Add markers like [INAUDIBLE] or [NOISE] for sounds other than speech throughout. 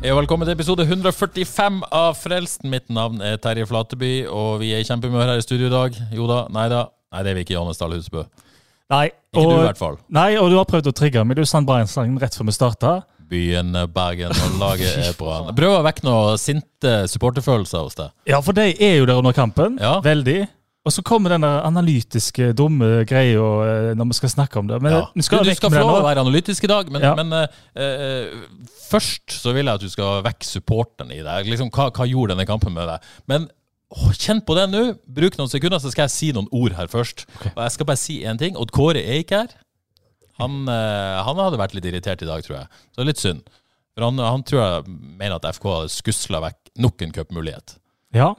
Velkommen til episode 145 av Frelsten. Mitt navn er Terje Flateby, og vi er i kjempehumør her i studio i dag. Jo da, nei da. Nei, det er vi ikke, Johannes Dahl Husbø. Nei, Ikke du, i hvert fall. Nei, og du har prøvd å trigge meg. Du sang bare en sang rett før vi starta. Byen Bergen og laget er bra. Prøv å vekke noen sinte supporterfølelser hos deg. Ja, for de er jo der under kampen. Ja. Veldig. Og så kommer den der analytiske, dumme greia eh, når vi skal snakke om det. Men Ja. vi Du, skal du skal få lov å være analytisk i dag, men, Ja. men uh, eh, først så vil jeg at du skal vekke supporterne i deg. Liksom, hva, hva gjorde denne kampen med deg? Men åh, kjenn på det nå. Bruk noen sekunder, så skal jeg si noen ord her først. Og jeg skal bare si én ting. Odd Kåre er ikke her. Han, uh, han hadde vært litt irritert i dag, tror jeg. Så det er litt synd. For han, han tror jeg mener at FK hadde skusla vekk nok en cupmulighet. Ja.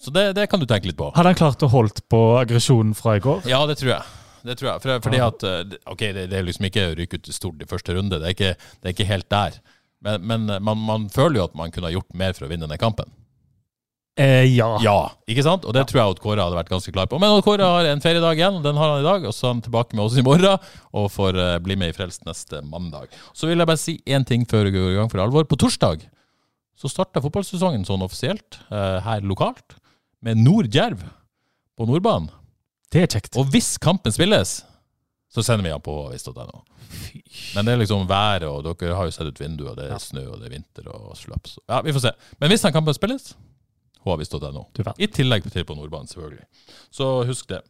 Så det, det kan du tenke litt på. Hadde han klart å holdt på aggresjonen fra i går? Ja, det tror jeg. Det tror jeg. For, fordi at eh, Ok, det, det er liksom ikke å ryke ut stort i første runde. Det er ikke, det er ikke helt der. Men, men eh, man, man føler jo at man kunne ha gjort mer for å vinne denne kampen. Eh, ja. Ja, ikke sant? Og det tror jeg at Kåre hadde vært ganske klar på. Men Kåre har en feriedag igjen, og den har han i dag. Og så er han tilbake med oss i morgen og får eh, bli med i Frelst neste mandag. Så vil jeg bare si én ting før vi går i gang for alvor. På torsdag så starta fotballsesongen sånn offisielt her lokalt med Nord-Djerv på Nordbanen. Det er kjekt. Og hvis kampen spilles, så sender vi han på avis.no. Men det er liksom været, og dere har jo sett ut vinduet, og det er snø, og det er vinter og slaps. Ja, vi får se. Men hvis den kampen spilles, vet. I tillegg til på Nordbanen, selvfølgelig. Så husk det.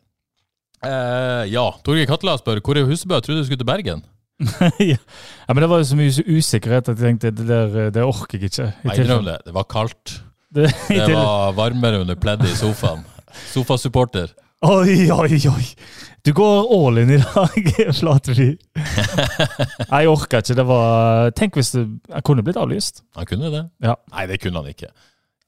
Eh, ja, Torgeir Katla spør hvor er Husebø. Jeg trodde du skulle til Bergen. [LAUGHS] ja. ja, men det var jo så mye usikkerhet at jeg tenkte det der, det orker jeg ikke. Jeg Nei, det. Det var kaldt. Det, Det var varmere under pleddet i sofaen. Sofasupporter. Oi, oi, oi! Du går all in i dag, [LAUGHS] Flateby. Jeg orka ikke. Det var Tenk hvis det jeg kunne blitt avlyst. Han kunne det. Ja. Nei, det kunne han ikke.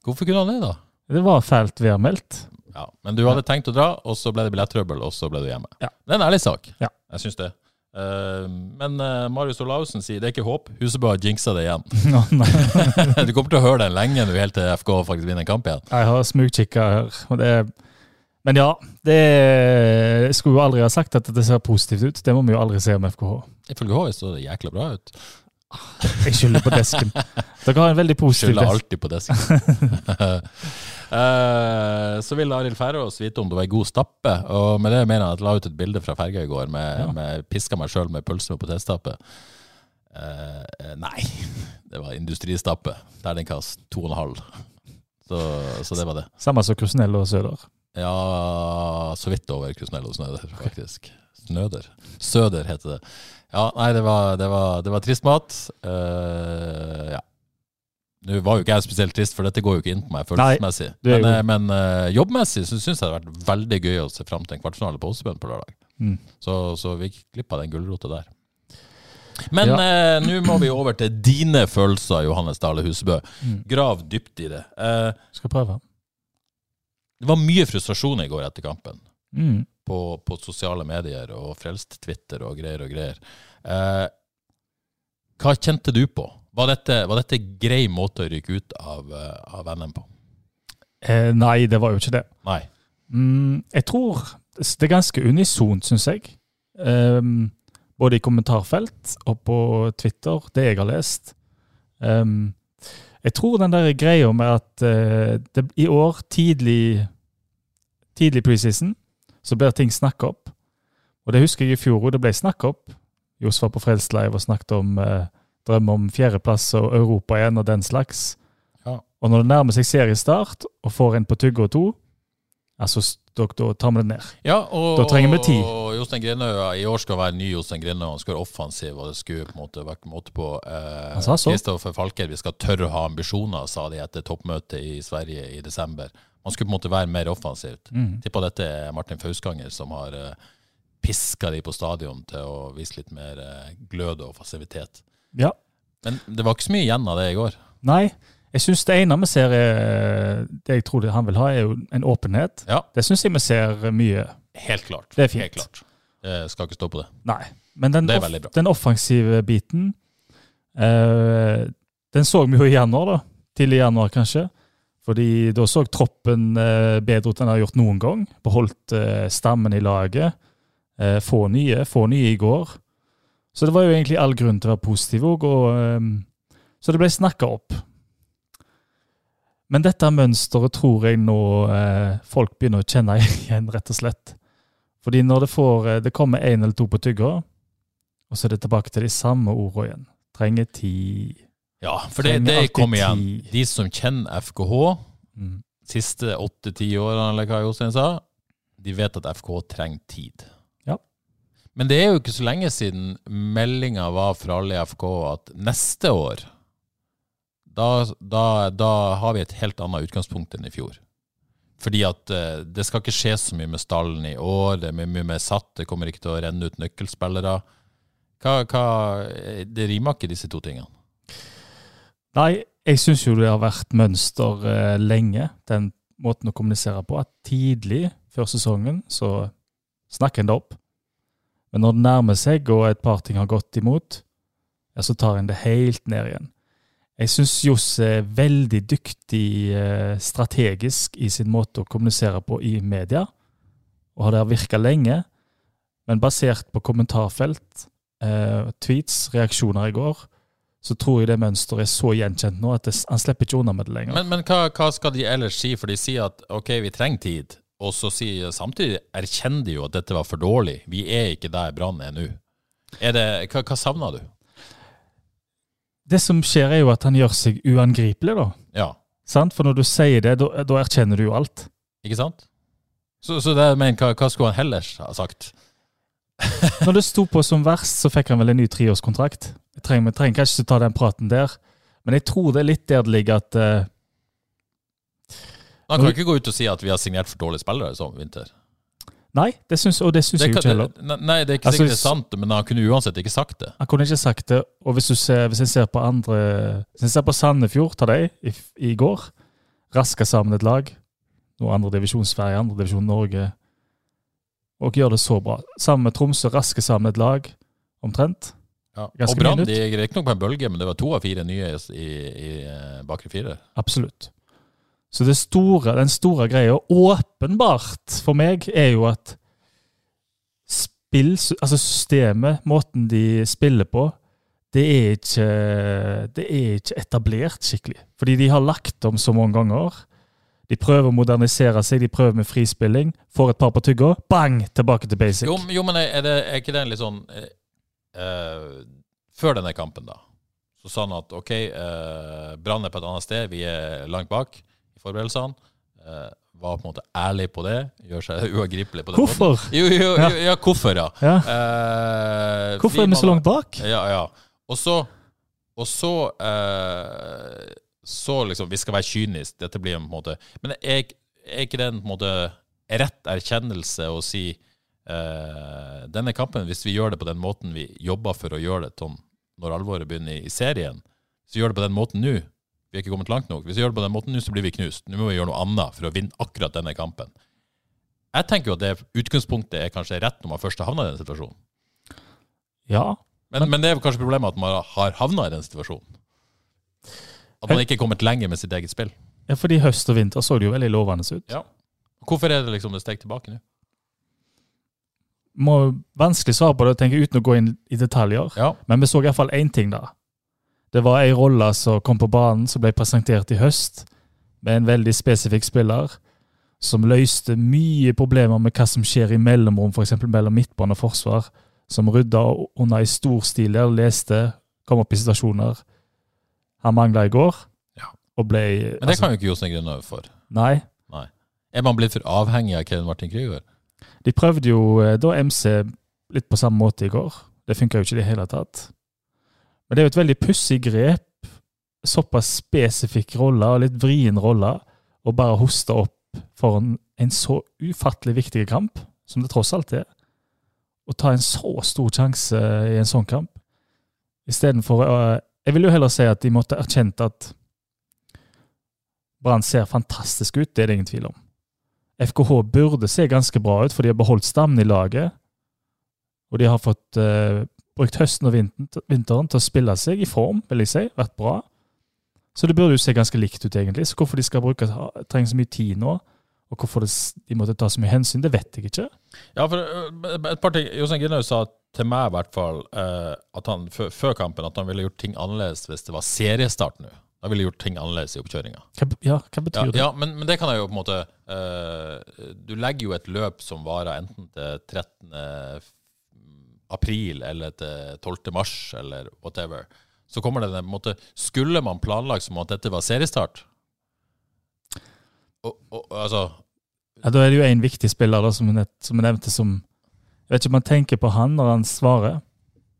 Hvorfor kunne han det, da? Det var fælt værmeldt. Ja, Men du hadde tenkt å dra, og så ble det billettrøbbel, og så ble du hjemme. Ja. Det er en ærlig sak. Ja. Jeg syns det. Eh, men uh, Marius Olaussen sier det er ikke håp. Husebø har jinxa det igjen. [LAUGHS] [LAUGHS] Du kommer til å høre den lenge nå, helt til FK faktisk vinner en kamp igjen. Jeg har smugkikka her. Og det, men ja, det jeg skulle jo aldri ha sagt at det ser positivt ut. Det må vi jo aldri se om FKH. Ifølge HV så det jækla bra ut. Jeg skylder på desken. [LAUGHS] Dere har en veldig positiv Skylder alltid på desken. Eh, så ville Arild Færås vite om det var ei god stappe. Og med det mener jeg at jeg la ut et bilde fra ferga i går med, Ja. med piska meg sjøl med pølse med potetstappe. Uh, nei, [LAUGHS] det var industristappe. Terningkast to og en halv. Så, så det var det. Samme som Krusnell og Søder. Ja, så vidt over Krusnell og Snøder, faktisk. Snøder. Søder heter det. Ja, nei, det var, det var, det var trist mat. Uh, ja. Nå var jo ikke jeg spesielt trist, for dette går jo ikke inn på meg følelsesmessig. Men, eh, men uh, jobbmessig så syns jeg det har vært veldig gøy å se fram til en kvartfinale på Ossebøen på lørdag. Mm. Så, så vi gikk glipp av den gulrota der. Men eh, nå må vi over til dine følelser, Johannes Dale Husebø. Mm. Grav dypt i det. Uh, Skal prøve. det var mye frustrasjon i går etter kampen. Mm. på, på sosiale medier og frelst Twitter og greier og greier. Hva kjente du på? Var dette, var dette grei måte å ryke ut av, eh, av NM på? Eh, nei, det var jo ikke det. Nei. Mm, jeg tror det er ganske unisont, syns jeg. Um, både i kommentarfelt og på Twitter, det jeg har lest. Um, jeg tror den der greia med at uh, det, i år, tidlig, tidlig preseason, så blir ting snakka opp. Og det husker jeg i fjor, òg, det ble snakka opp. Johs var på Fredslive og snakket om eh, drøm om fjerdeplass og Europa igjen og den slags. Ja. Og når det nærmer seg seriestart og får en på tygge og to, altså da, da tar vi det ned. Ja, og, Da trenger vi tid. Og Jostein Grinø i år skal være ny Jostein Grinø. Han skal være offensiv, og det skulle på en måte vært måte på. Eh, Han sa så. Kristoffer Falker, vi skal tørre å ha ambisjoner, sa de etter toppmøtet i Sverige i desember. Man skulle på en måte være mer offensivt. Mm. Tippa dette er Martin Fauskanger som har eh, piska de på stadion til å vise litt mer eh, glød og passivitet. Ja. Men det var ikke så mye igjen av det i går. Nei, jeg syns det ene vi ser er Det jeg tror det han vil ha, er jo en åpenhet. Ja, Det syns jeg vi ser mye. helt klart. Det er fint. Helt klart. Jeg skal ikke stå på det. Nei. Men den, off den offensive biten eh, Den så vi jo i januar, da. Tidlig i januar, kanskje. Fordi da så troppen eh, bedre ut enn den har gjort noen gang. Beholdt eh, stammen i laget. Eh, få nye. Få nye i går. Så det var jo egentlig all grunn til å være positiv òg. eh, så det ble snakka opp. Men dette mønsteret tror jeg nå eh, folk begynner å kjenne [LAUGHS] igjen, rett og slett. Fordi når det, får, eh, det kommer én eller to på tygga, og så er det tilbake til de samme ordene igjen. Trenger tid. Ja, for det, det alltid kom igjen. De som kjenner FKH, Mm. siste åtte-ti årene, eller hva Jostein sa, de vet at FKH trenger tid. Men det er jo ikke så lenge siden meldinga var fra alle i FK at neste år da, da, da har vi et helt annet utgangspunkt enn i fjor. Fordi at uh, det skal ikke skje så mye med stallen i år. Det er mye, mer satt. Det kommer ikke til å renne ut nøkkelspillere. Hva, hva, det rimer ikke, disse to tingene. Nei, jeg syns jo det har vært mønster uh, lenge, den måten å kommunisere på. At tidlig før sesongen så snakker en det opp. Men når det nærmer seg, og et par ting har gått imot, ja, så tar en det helt ned igjen. Jeg syns Johs er veldig dyktig eh, strategisk i sin måte å kommunisere på i media, og har det virka lenge. Men basert på kommentarfelt, eh, tweets, reaksjoner i går, så tror jeg det mønsteret er så gjenkjent nå at det, han slipper ikke unna med det lenger. Men, men hva, hva skal de ellers si? For de sier at ok, vi trenger tid. Og så sier samtidig erkjenner de jo at dette var for dårlig. Vi er ikke der Brann er nå. Det, hva, hva savner du? det som skjer, er jo at han gjør seg uangripelig, da. Ja, Sant? For når du sier det, da, da erkjenner du jo alt. ikke sant? Så, så det, men hva, hva skulle han ellers ha sagt? [LAUGHS] Når det sto på som verst, så fikk han vel en ny treårskontrakt. Jeg trenger, trenger kanskje ikke ta den praten der, men jeg tror det er litt der det ligger at eh, Han kan ikke gå ut og si at vi har signert for dårlige spillere som vinter. Nei, det syns, og det syns jeg ikke heller. Nei, det er ikke Altså, sikkert det er sant, men han kunne uansett ikke sagt det. Han kunne ikke sagt det. Og hvis, du ser, hvis jeg ser på andre Hvis jeg ser på Sandefjord, ta deg, i, i går Raska sammen et lag. Noe andre divisjon Sverige, andre divisjon Norge. Og gjør det så bra. Sammen med Tromsø, raske sammen et lag, omtrent. Ja. Ganske Og Brann gikk riktignok på en bølge, men det var to av fire nye i, i, i eh, bakre fire. Absolutt. Så store, den store greia, åpenbart for meg, er jo at spill, altså systemet, måten de spiller på, det er ikke, det er ikke etablert skikkelig. Fordi de har lagt om så mange ganger. De prøver å modernisere seg, de prøver med frispilling. Får et par på tygga, bang, tilbake til basic. Jo, jo men er, det, er ikke det litt sånn eh, eh, Før denne kampen, da, så sa han at OK, eh, Brann er på et annet sted, vi er langt bak forberedelsene. Eh, var på en måte ærlig på det, gjør seg [LAUGHS] uangripelig på den Hvorfor? måten. Jo, jo, jo, ja, hvorfor, ja. Ja. Eh, Hvorfor er vi så langt bak? Ja, ja. Og så, og så, eh, så liksom, Vi skal være kyniske, dette blir en måte Men er, er ikke det en måte rett erkjennelse å si eh, denne kampen, hvis vi gjør det på den måten vi jobber for å gjøre det Tom, når alvoret begynner i, i serien, så gjør det på den måten nå Vi er ikke kommet langt nok. Hvis vi gjør det på den måten nå, så blir vi knust. Nå må vi gjøre noe annet for å vinne akkurat denne kampen. Jeg tenker jo at det utgangspunktet er kanskje rett når man først har havna i den situasjonen. Ja. Men, men det er kanskje problemet at man har havna i den situasjonen. At man ikke er kommet lenger med sitt eget spill. ja, fordi høst og vinter så det jo veldig lovende ut. Ja. Hvorfor er det liksom et steg tilbake nå? Må vanskelig svare på det tenker jeg, uten å gå inn i detaljer. Ja. Men vi så i hvert fall én ting da. Det var ei rolle som kom på banen, som ble presentert i høst, med en veldig spesifikk spiller, som løste mye problemer med hva som skjer i mellomrom, f.eks. mellom midtbane og forsvar, som rydda under i stor stil der, leste, kom opp i situasjoner. Han mangla i går, Ja. og ble Men det kan jo ikke Jostein Grønnaug for. Nei. Er man blitt for avhengig av Kevin Martin Krüger? De prøvde jo eh, da MC litt på samme måte i går. Det funka jo ikke i det hele tatt. Men det er jo et veldig pussig grep, såpass spesifikk rolle og litt vrien rolle, å bare hoste opp for en, så ufattelig viktig kamp, som det tross alt er, å ta en så stor sjanse i en sånn kamp, istedenfor uh, Jeg vil jo heller si at de måtte erkjent at Brann ser fantastisk ut, det er det ingen tvil om. FKH burde se ganske bra ut, for de har beholdt stammen i laget. Og de har fått uh, brukt høsten og vinteren til å spille seg i form, vil jeg si. Vært bra. Så det burde jo se ganske likt ut, egentlig. Så hvorfor de skal bruke, trenger så mye tid nå, og hvorfor det, de måtte ta så mye hensyn, det vet jeg ikke. Ja, for øh, et par ting. Jostein Grinhaug sa til meg i hvert fall uh, at han før kampen at han ville gjort ting annerledes hvis det var seriestart nå. Da ville gjort ting annerledes i oppkjøringa. Ja, hva betyr ja, det? Ja, men, men, det kan jeg jo på en måte uh, Du legger jo et løp som varer enten til 13. april eller til 12. mars eller whatever. Så kommer det en måte Skulle man planlagt som at dette var seriestart? Og, og, altså ja, Da er det jo en viktig spiller da, som jeg nevnte som Jeg vet ikke om man tenker på han når han svarer.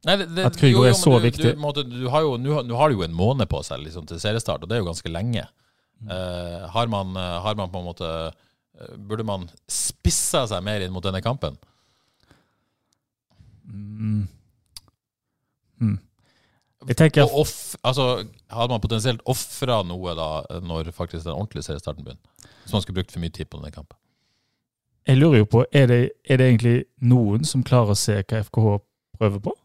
Nei, det, det, at Krüger er så du, viktig. Du har jo, nå, har du jo en måned på seg liksom, til seriestart, og det er jo ganske lenge. Mm. Uh, har, man, uh, har, man, på en måte uh, Burde man spissa seg mer inn mot denne kampen? Mm. Mm. Jeg tenker... Off, altså, hadde man potensielt ofra noe da, når faktisk den ordentlige seriestarten begynner? Hvis man skulle brukt for mye tid på denne kampen? Jeg lurer jo på, er det, er det egentlig noen som klarer å se hva FKH prøver på?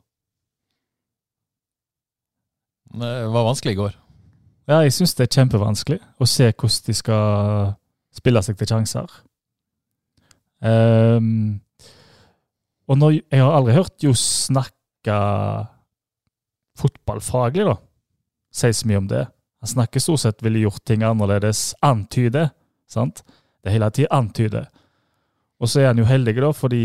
Det var vanskelig i går. Ja, jeg syns det er kjempevanskelig å se hvordan de skal spille seg til sjanser. Um, og når, jeg har aldri hørt Jo snakke fotballfaglig, da. Si så mye om det. Han snakker stort sett ville gjort ting annerledes. Antyde. sant? Det hele tida antyder. Og så er han jo heldig, da, fordi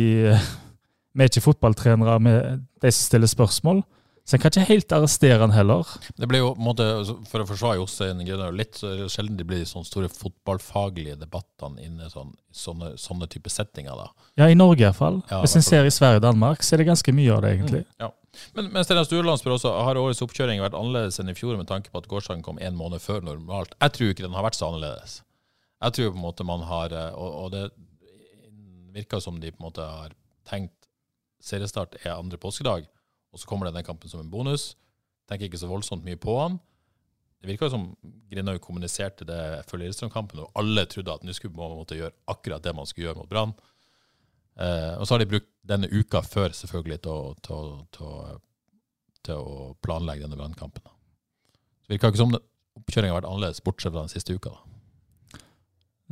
[LAUGHS] vi er ikke fotballtrenere, med de som stiller spørsmål. Så jeg kan ikke helt arrestere han heller. Det ble jo, måte, For å forsvare Jostein Grønner litt, så er det sjelden det blir de sånne store fotballfaglige debattene inne i sånn, sånne, sånne type settinger. da. Ja, i Norge iallfall. Ja, Hvis en ser i Sverige og Danmark, så er det ganske mye av det, egentlig. Mm, ja. Men, men Steinar Stureland spør også har årets oppkjøring vært annerledes enn i fjor med tanke på at gårsdagen kom en måned før normalt. Jeg tror ikke den har vært så annerledes. Jeg tror på en måte man har eh, Og, og det virker som de på en måte har tenkt seriestart er andre påskedag og så kommer denne kampen som en bonus. Tenker ikke så voldsomt mye på han. Det virka som Grinaug kommuniserte det før Lillestrøm-kampen, og alle trodde at nå skulle man måtte gjøre akkurat det man skulle gjøre mot Brann. Eh, og så har de brukt denne uka før selvfølgelig til, til, til, til å planlegge denne Brannkampen. Det virka ikke som oppkjøringa har vært annerledes, bortsett fra den siste uka. da.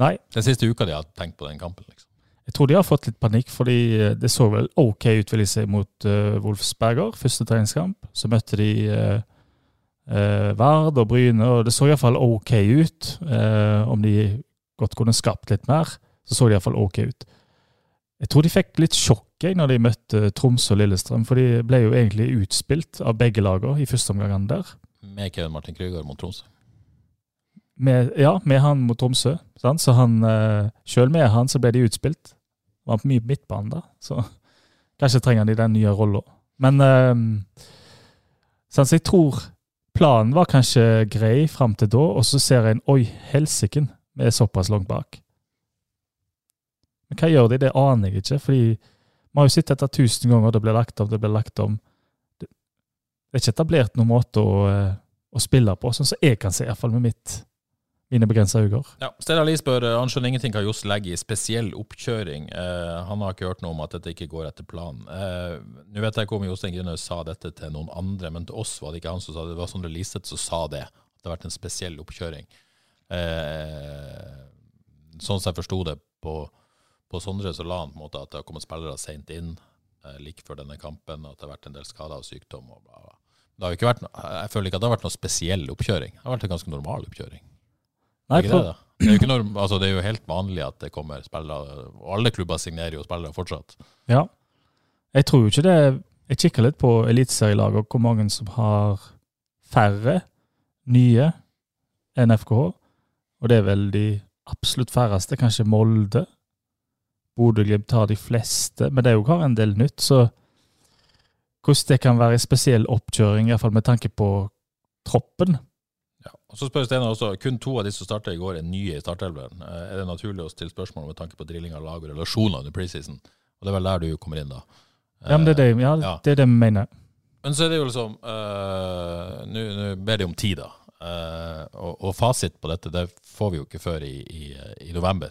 Nei. Den siste uka de har tenkt på den kampen. liksom. Jeg tror de har fått litt panikk, fordi eh, det så vel ok ut vil jeg si, mot uh, Wolfsberger. Første treningskamp. Så møtte de uh, uh, Vard og Bryne, og det så iallfall ok ut. Om de godt kunne skapt litt mer, så så det iallfall ok ut. Jeg tror de fikk litt sjokk når de møtte Tromsø og Lillestrøm, for de ble jo egentlig utspilt av begge lagene i første omgang der. Med Kevin Martin Krüger mot Tromsø? Med, ja, med han mot Tromsø. Sant? Så han, uh, Sjøl med han så ble de utspilt. Var på mye midtbane da, så kanskje trenger de den nye rolla. Men uh, så jeg tror planen var kanskje grei fram til da, og så ser en Oi, helsiken, vi er såpass langt bak. Men hva gjør de? Det aner jeg ikke. fordi vi har jo sett dette tusen ganger. Det blir lagt om, det blir lagt om. Det, det er ikke etablert noen måte å, eh, å spille på, sånn som jeg kan se, iallfall med mitt mine begrensa øyne. Ja, Stella Lie spør han skjønner ingenting hva Johs legger i spesiell oppkjøring. Eh, han har ikke hørt noe om at dette ikke går etter planen. Eh, Nå vet jeg ikke om Jostein Grinhaug sa dette til noen andre, men til oss var det ikke han som sa det. Det var Sondre Liseth som sa det. At det har vært en spesiell oppkjøring. Eh, sånn som jeg forsto det på, på Sondre, så la han på en måte at det har kommet spillere seint inn eh, like før denne kampen, at det har vært en del skader og sykdom. og bla, bla. Det har ikke vært jeg føler ikke at det har vært noe spesiell oppkjøring. Det har vært en ganske normal oppkjøring. Nei, det, det, det, er jo norm, altså det er jo helt vanlig at det kommer spillere, og alle klubber signerer jo spillere fortsatt. Ja. Jeg tror jo ikke det Jeg kikker litt på eliteserielaget og hvor mange som har færre nye enn FKH. Og det er vel de absolutt færreste. Kanskje Molde. Bodø-Glimt har de fleste, men det er jo har en del nytt. Så hvordan det kan være en spesiell oppkjøring, iallfall med tanke på troppen, Og Så spør Steinar også, kun to av de som starta i går, er nye i startelveren. Eh, Er det naturlig å stille spørsmål med tanke på drilling av lag og relasjoner under preseason? Og det er vel der du kommer inn, da. Ja, men det er det, ja, Ja. det, er det vi mener. Men så er det jo liksom uh, nå ber de om tid, da. Uh, og, og fasit på dette det får vi jo ikke før i, i, i november,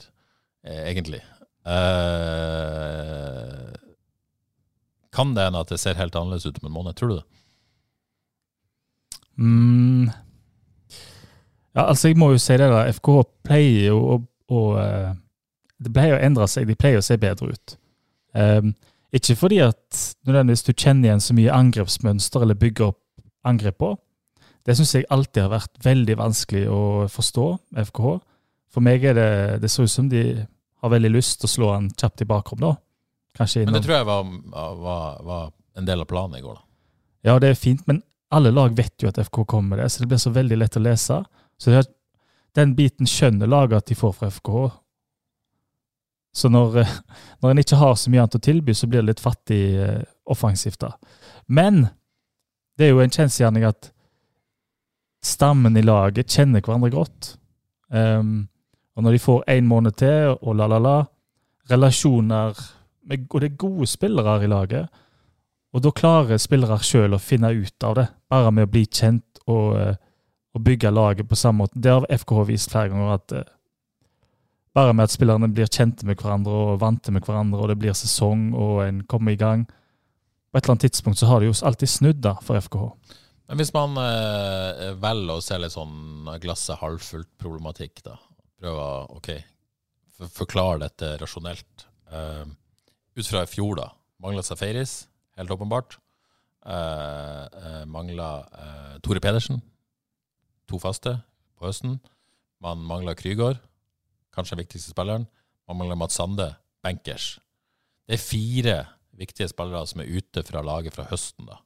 eh, egentlig. Uh, kan det hende at det ser helt annerledes ut om en måned? Tror du det? Mm. Ja, altså jeg må jo si det da, FKH pleier jo å, å eh, Det pleier å endre seg, de pleier å se bedre ut. Um, ikke fordi at nødvendigvis du kjenner igjen så mye angrepsmønster eller bygger opp angrep på. Det syns jeg alltid har vært veldig vanskelig å forstå, FKH. For meg er det Det ser ut som de har veldig lyst til å slå han kjapt i bakrom, da. Kanskje Men det tror jeg var, var, var en del av planen i går. da. Ja, det er fint, men alle lag vet jo at FK kommer med det, så det blir så veldig lett å lese. Så det, den biten skjønner laget at de får fra FKH. Så når, eh, når en ikke har så mye annet å tilby, så blir det litt fattig eh, offensivt, da. Men det er jo en kjensgjerning at stammen i laget kjenner hverandre godt. Um, og når de får én måned til, og la, la, la Relasjoner med, Og det er gode spillere i laget. Og da klarer spillere sjøl å finne ut av det, bare med å bli kjent og, eh, og bygge laget på samme måte. Det har FKH vist flere ganger, at uh, bare med at spillerne blir kjente med hverandre og vante med hverandre, og det blir sesong og en kommer i gang På et eller annet tidspunkt så har det jo alltid snudd da, for FKH. Men hvis man eh, velger å se litt sånn glasset halvfullt-problematikk, da Prøve å ok, for, forklare dette rasjonelt. Uh, ut fra i fjor, da. Mangla Safaris, helt åpenbart. Uh, uh, Mangla uh, Tore Pedersen, to faste på høsten. Man mangler Krygård, kanskje den viktigste spilleren. Man mangler Mats Sande, bankers. Det er fire viktige spillere som er ute fra laget fra høsten, da.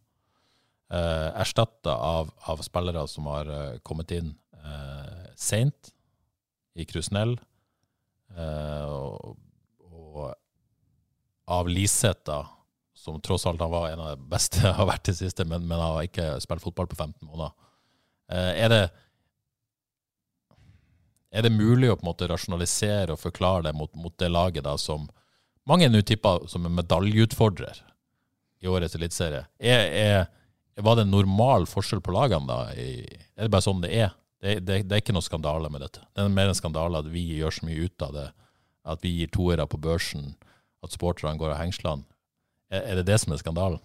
Eh, Erstatta av, av spillere som har eh, kommet inn eh, seint, i Krusnell. eh, og, og av Liseth, som tross alt han var en av de beste [LAUGHS] har vært i siste, men, men har ikke spilt fotball på 15 måneder. Eh, er det er det mulig å på en måte rasjonalisere og forklare det mot, mot det laget da som mange nå tipper som en medaljeutfordrer i årets eliteserie? Er, er, var det en normal forskjell på lagene da? I, er det bare sånn det er? Det, det, det er ikke noe skandale med dette. Det er mer en skandale at vi gjør så mye ut av det. At vi gir toere på børsen, at sporterne går av hengslene. Er, er det det som er skandalen?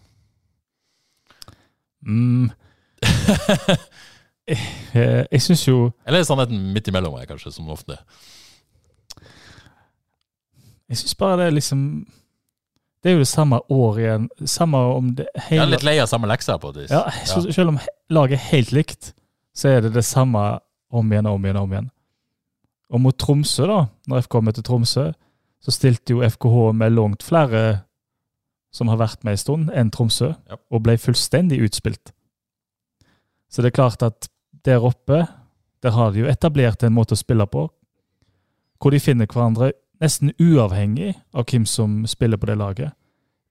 Mm. [LAUGHS] jeg jeg syns jo Eller er sannheten midt imellom her, kanskje, som ofte? Jeg syns bare det er liksom Det er jo det samme år igjen. Samme om det Jeg er litt lei av samme lekser på et vis. Ja, så, Selv om laget er helt likt, så er det det samme om igjen og om igjen. og om igjen. Og mot Tromsø, da, når FK møtte Tromsø, så stilte jo FKH med langt flere som har vært med en stund, enn Tromsø, Ja. og ble fullstendig utspilt. Så det er klart at der oppe, der har de jo etablert en måte å spille på, hvor de finner hverandre nesten uavhengig av hvem som spiller på det laget.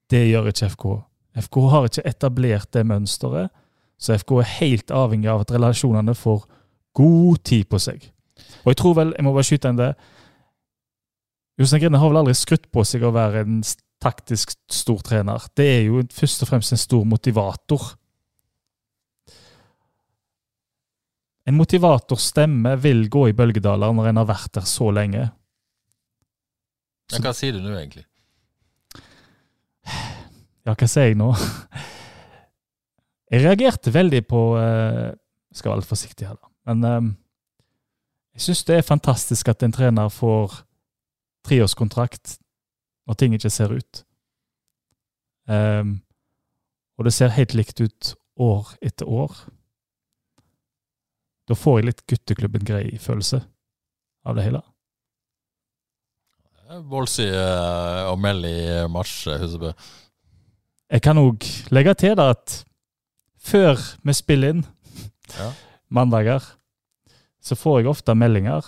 Det gjør ikke FK. FK har ikke etablert det mønsteret, så FK er helt avhengig av at relasjonene får god tid på seg. Og jeg tror vel, jeg må bare skyte inn det Jostein Grine har vel aldri skrytt på seg å være en taktisk stor trener. Det er jo først og fremst en stor motivator. En motivators stemme vil gå i bølgedaler når en har vært der så lenge. Ja, hva sier du nå, egentlig? Ja, hva sier jeg nå? Jeg reagerte veldig på eh, Jeg skal være litt forsiktig her, da. Men eh, jeg syns det er fantastisk at en trener får treårskontrakt når ting ikke ser ut. Ehm, og det ser helt likt ut år etter år. Da får jeg litt gutteklubben-grei-følelse av det hele. Bolsy uh, og Mell i mars, eh, Husebø. Jeg kan òg legge til det at før vi spiller inn Ja. [LAUGHS] mandager, så får jeg ofte meldinger.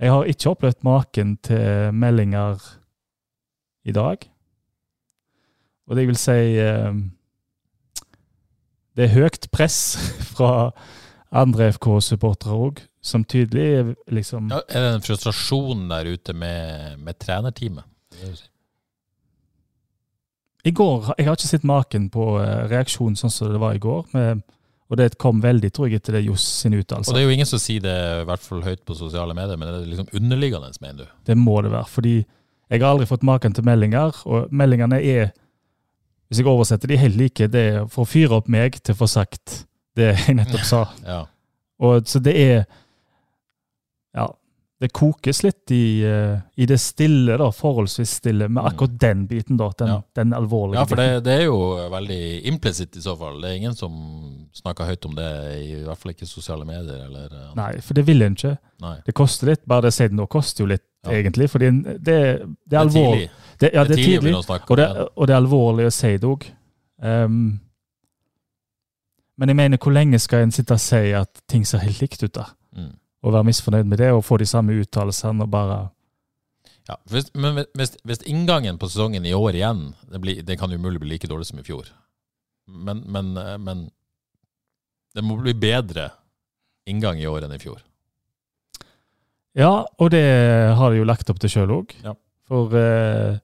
Jeg har ikke opplevd maken til meldinger i dag. Og det vil si eh, Det er høyt press [LAUGHS] fra andre FK-supportere òg, som tydelig er liksom Ja, er det en frustrasjon der ute med, med trenerteamet? Si. I går, Jeg har ikke sett maken på reaksjonen sånn som det var i går. Med, og det kom veldig, tror jeg, etter det Johs sin Og det er jo ingen som sier det i hvert fall høyt på sosiale medier, men det er liksom underliggende, mener du? Det må det være. Fordi jeg har aldri fått maken til meldinger, og meldingene er, hvis jeg oversetter de, helt like. Det er for å fyre opp meg til å få sagt det jeg nettopp sa. [LAUGHS] Ja. Og så det er Ja, det kokes litt i, eh, i det stille, da, forholdsvis stille, med akkurat den biten, da. Den, Mm. Ja. den alvorlige Ja, for det, det er jo veldig implisitt i så fall. Det er ingen som snakker høyt om det, i hvert fall ikke sosiale medier. Eller, eh, Nei, for det vil en ikke. nei. Det koster litt. Bare det å si det nå koster jo litt, Ja. egentlig. Fordi det, det Det er alvorlig. Det, ja, det er tidlig og det, og det er alvorlig å si det òg. Um, men jeg mener, hvor lenge skal en sitte og si at ting ser helt likt ut da? Mm. Og være misfornøyd med det, og få de samme uttalelsene og bare Ja, hvis, men hvis, hvis inngangen på sesongen i år igjen Det, blir, det kan umulig bli like dårlig som i fjor. Men, men, eh, men det må bli bedre inngang i år enn i fjor. Ja, og det har de jo lagt opp til sjøl òg. Ja. For eh,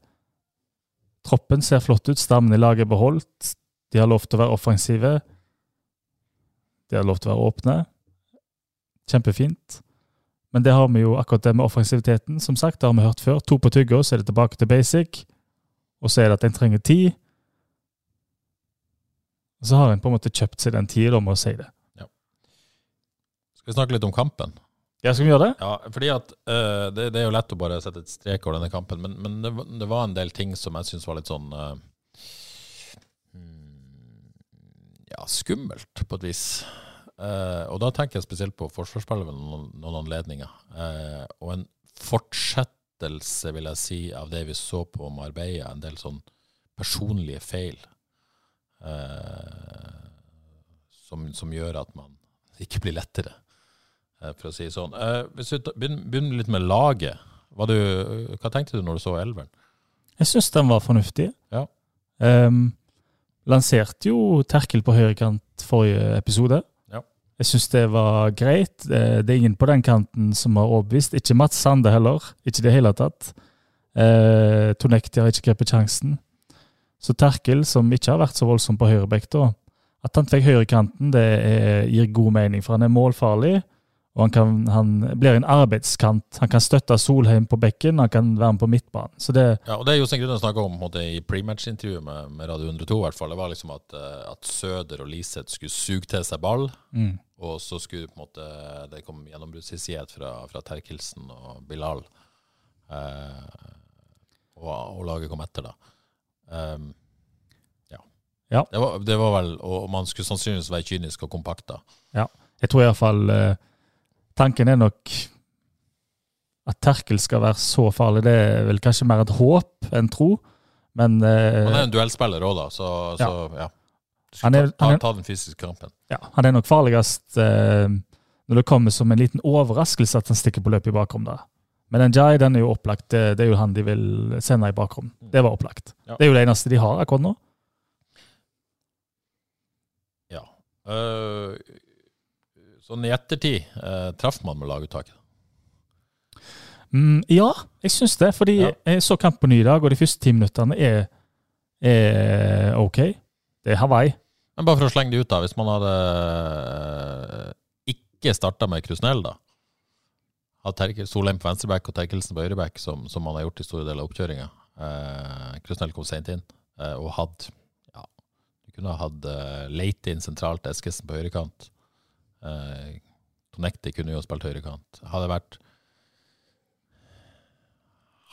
troppen ser flott ut, stammen i laget er beholdt. De har lov til å være offensive. De har lov til å være åpne. Kjempefint. Men det har vi jo akkurat det med offensiviteten. Som sagt, det har vi hørt før. To på tygga, så er det tilbake til basic. Og så er det at en trenger tid. Og så har en på en måte kjøpt seg den tida med å si det. Skal vi snakke litt om kampen? Ja, skal vi gjøre det? Ja, fordi at uh, det, det er jo lett å bare sette et strek over denne kampen, men, men det, var- det var en del ting som jeg syns var litt sånn eh, hmm, Ja, skummelt, på et vis. Eh, og da tenker jeg spesielt på forsvarsspillet ved noen, noen anledninger. Eh, og en fortsettelse, vil jeg si, av det vi så på Marbella. En del sånn personlige feil eh, som, som gjør at man ikke blir lettere eh, for å si det sånn. Eh, hvis vi begynner, litt med laget. Du, hva tenkte du når du så elveren? Jeg syns den var fornuftig. Ja. Ehm, lanserte jo Terkel på høyrekant forrige episode. Ja. Jeg syns det var greit. Det er ingen på den kanten som har overbevist. Ikke Mats Sande heller. Ikke i det hele tatt. Eh, Tonekti har ikke grepet sjansen. Så Terkel, som ikke har vært så voldsom på høyrebekk, da, at han fikk høyrekanten, det er, gir god mening, for han er målfarlig. Og han, kan, han blir en arbeidskant. Han kan støtte Solheim på bekken, han kan være med på midtbanen. Så det, Ja, og Det er Jostein snakka om snakke om måte, i prematch-intervjuet med, med Radio 102. i hvert fall. Det var liksom at, eh, at Søder og Liseth skulle suge til seg ball, mm. og så skulle på en måte det komme gjennombruddshissighet fra, fra Terkelsen og Bilal. Eh, og, og laget kom etter, da. Um, ja. Ja. Det, var, det var vel Og man skulle sannsynligvis være kynisk og kompakt, da. Ja. Jeg tror iallfall eh, Tanken er nok at Terkel skal være så farlig. Det er vel kanskje mer et håp enn tro, men eh, Han er en duellspiller òg, da, så, så ja. Du Han skal er- ta, ta, ta den fysiske kampen. ja, han er nok farligst eh, når det kommer som en liten overraskelse at han stikker på løpet i bakrom der. Men Njay den er jo opplagt. Det, det er jo han de vil sende i bakrom. Det var opplagt. Ja. Det er jo det eneste de har akkurat nå. Ja. Eh, sånn i ettertid, eh, traff man med laguttaket? Mm, ja, jeg syns det. Fordi Ja. jeg så kamp på ny i dag, og de første ti minuttene er, er OK. Det er Hawaii. Men bare for å slenge det ut, da. Hvis man hadde eh, ikke starta med Krusnell, da. Hadde Solheim på venstreback og Terkelsen på høyreback, som, som man har gjort i store deler av oppkjøringa. Eh, Krusnell kom seint inn, eh, og hadde ja, Du kunne ha hatt uh, Leite inn sentralt, Eskesen på høyrekant. Eh, Tonekti kunne jo spilt høyrekant. Hadde vært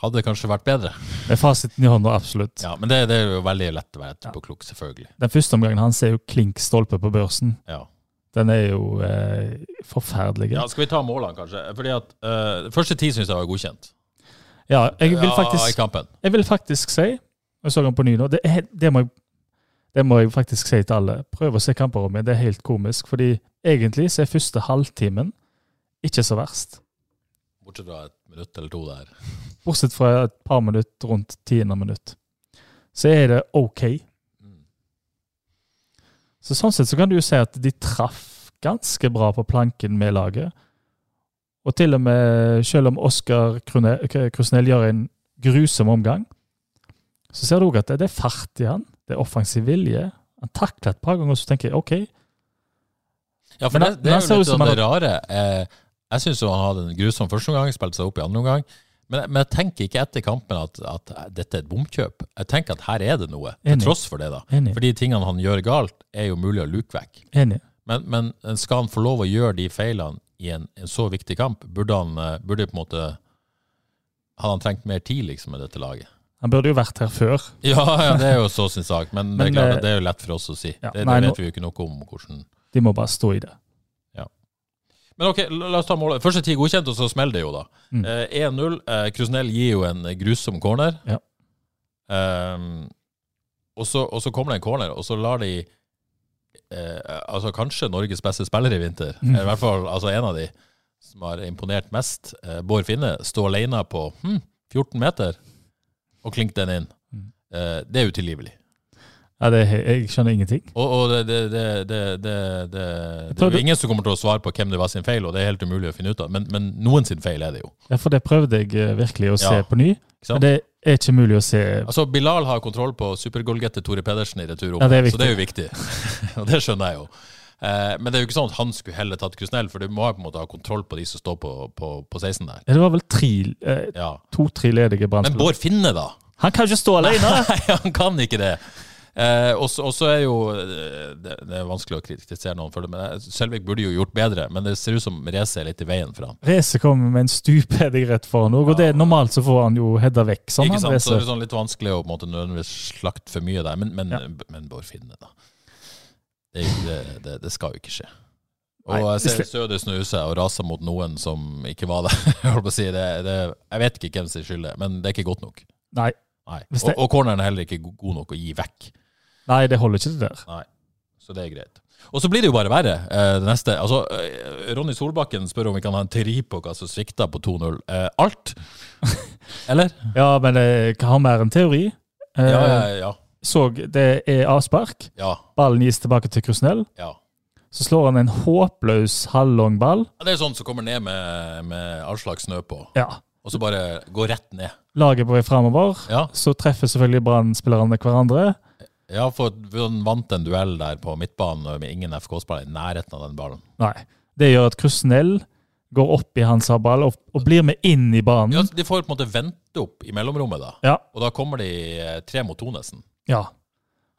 Hadde kanskje vært bedre. [LAUGHS] Med fasiten i hånda, absolutt. Ja, Men det, det er jo veldig lett å være etterpåklok, selvfølgelig. Den første omgangen hans er jo klink stolpe på børsen. Ja. Den er jo eh, forferdelig. Ja, Skal vi ta målene, kanskje? Fordi at eh, Første ti syns jeg var godkjent. Ja, jeg vil Ja, I faktisk, kampen. jeg vil faktisk si Jeg så den på ny nå. Det, er, det, må jeg, det må jeg faktisk si til alle. Prøv å se kamper om igjen. Det er helt komisk. Fordi egentlig så er første halvtimen ikke så verst. Bortsett fra et minutt eller to der. [LAUGHS] Bortsett fra et par minutter rundt tiende minutt. Så er det OK. Mm. Så sånn sett så kan du jo si at de traff ganske bra på planken med laget. Og til og med, selv om Oskar Krusnell gjør en grusom omgang, så ser du òg at det er fart i han. Det er offensiv vilje. Han takler et par ganger, og så tenker jeg OK. Ja, for Men det, det er jo litt av det rare. Eh, jeg syns han hadde en grusom første omgang, spilte seg opp i andre omgang. Men, men jeg tenker ikke etter kampen at, at dette er et bomkjøp. Jeg tenker at her er det noe, til tross for det. da. Enig. For de tingene han gjør galt, er jo mulig å luke vekk. Enig. Men, men skal han få lov å gjøre de feilene i en, en så viktig kamp, burde han eh, burde på en måte Hadde han trengt mer tid liksom med dette laget? Han burde jo vært her før. Ja, ja det er jo så sin sak, men, det er klart eh, det er jo lett for oss å si. ja, det, nei, vet vi jo ikke noe om hvordan De må bare stå i det. Men ok, la oss ta målet. Første tid godkjent, og så smeller det jo, da. Mm. Eh, 1-0. Eh, Krusnell gir jo en grusom corner. Ja. Um, og, så, og så kommer det en corner, og så lar de eh, altså kanskje Norges beste spiller i vinter, Mm. i hvert fall altså en av de som har imponert mest, eh, Bård Finne, stå alene på hm, 14 meter og klinke den inn. Mm. Eh, det er utilgivelig. Ja, det, jeg skjønner ingenting. Og, og det, det, det, det, det, det, det er jo ingen som kommer til å svare på hvem det var sin feil, og det er helt umulig å finne ut av. Men, men noen sin feil er det jo. Ja, For det prøvde jeg eh, virkelig å se Ja. på ny. Men det er ikke mulig å se. Altså, Bilal har kontroll på supergoalgetter Tore Pedersen i returrommet, Ja, så det er jo viktig. [LAUGHS] og det skjønner jeg jo. Eh, men det er jo ikke sånn at han skulle heller tatt Krusnell, for du må jo på en måte ha kontroll på de som står på, på, på 16 der. Ja, Det var vel eh, to-tre ledige Men. Bård Finne, da? Han kan ikke stå alene! [LAUGHS] Nei, han kan ikke det. Eh, og så er jo eh, det, det er vanskelig å kritisere noen for det, men Selvik burde jo gjort bedre. Men det ser ut som Reze er litt i veien for han. Race kommer med en stupheading rett foran òg, og det, er normalt så får han jo heada vekk. Sånn, ikke sant? Så det er sånn litt vanskelig å på en måte nødvendigvis slakte for mye der. Men, men, Ja. men Bård Finne, da. Det, det, det, skal jo ikke skje. Og jeg ser Søde snuse snu og rase mot noen som ikke var der. [LAUGHS] Jeg, på å si, det, det, jeg vet ikke hvem som er, men det er ikke godt nok. Nei, Nei. Og, og corneren er heller ikke god nok å gi vekk. Nei, det holder ikke til der. Nei, så det er greit. Og så blir det jo bare verre. eh, det neste. Altså, eh, Ronny Solbakken spør om vi kan ha en teori på hva som svikta på 2-0. Eh, alt? [LAUGHS] Eller? Ja, men jeg har mer en teori. Eh, Ja, ja, ja. Så det er avspark. ja, Ballen gis tilbake til Krusnell. ja. Så slår han en håpløs halvlang ball. Ja, Det er sånn som kommer ned med, med all slags snø på, Ja. og så bare går rett ned. Laget på vei framover. Ja, Så treffer selvfølgelig Brann-spillerne hverandre. Ja for han vant en duell der på midtbanen med ingen FK-spillere i nærheten av den ballen. Nei. Det gjør at Krusnell går opp i hans ball og, og blir med inn i banen. Ja, De får på en måte vente opp i mellomrommet, da. Ja. Og da kommer de eh, tre mot to, nesten. ja.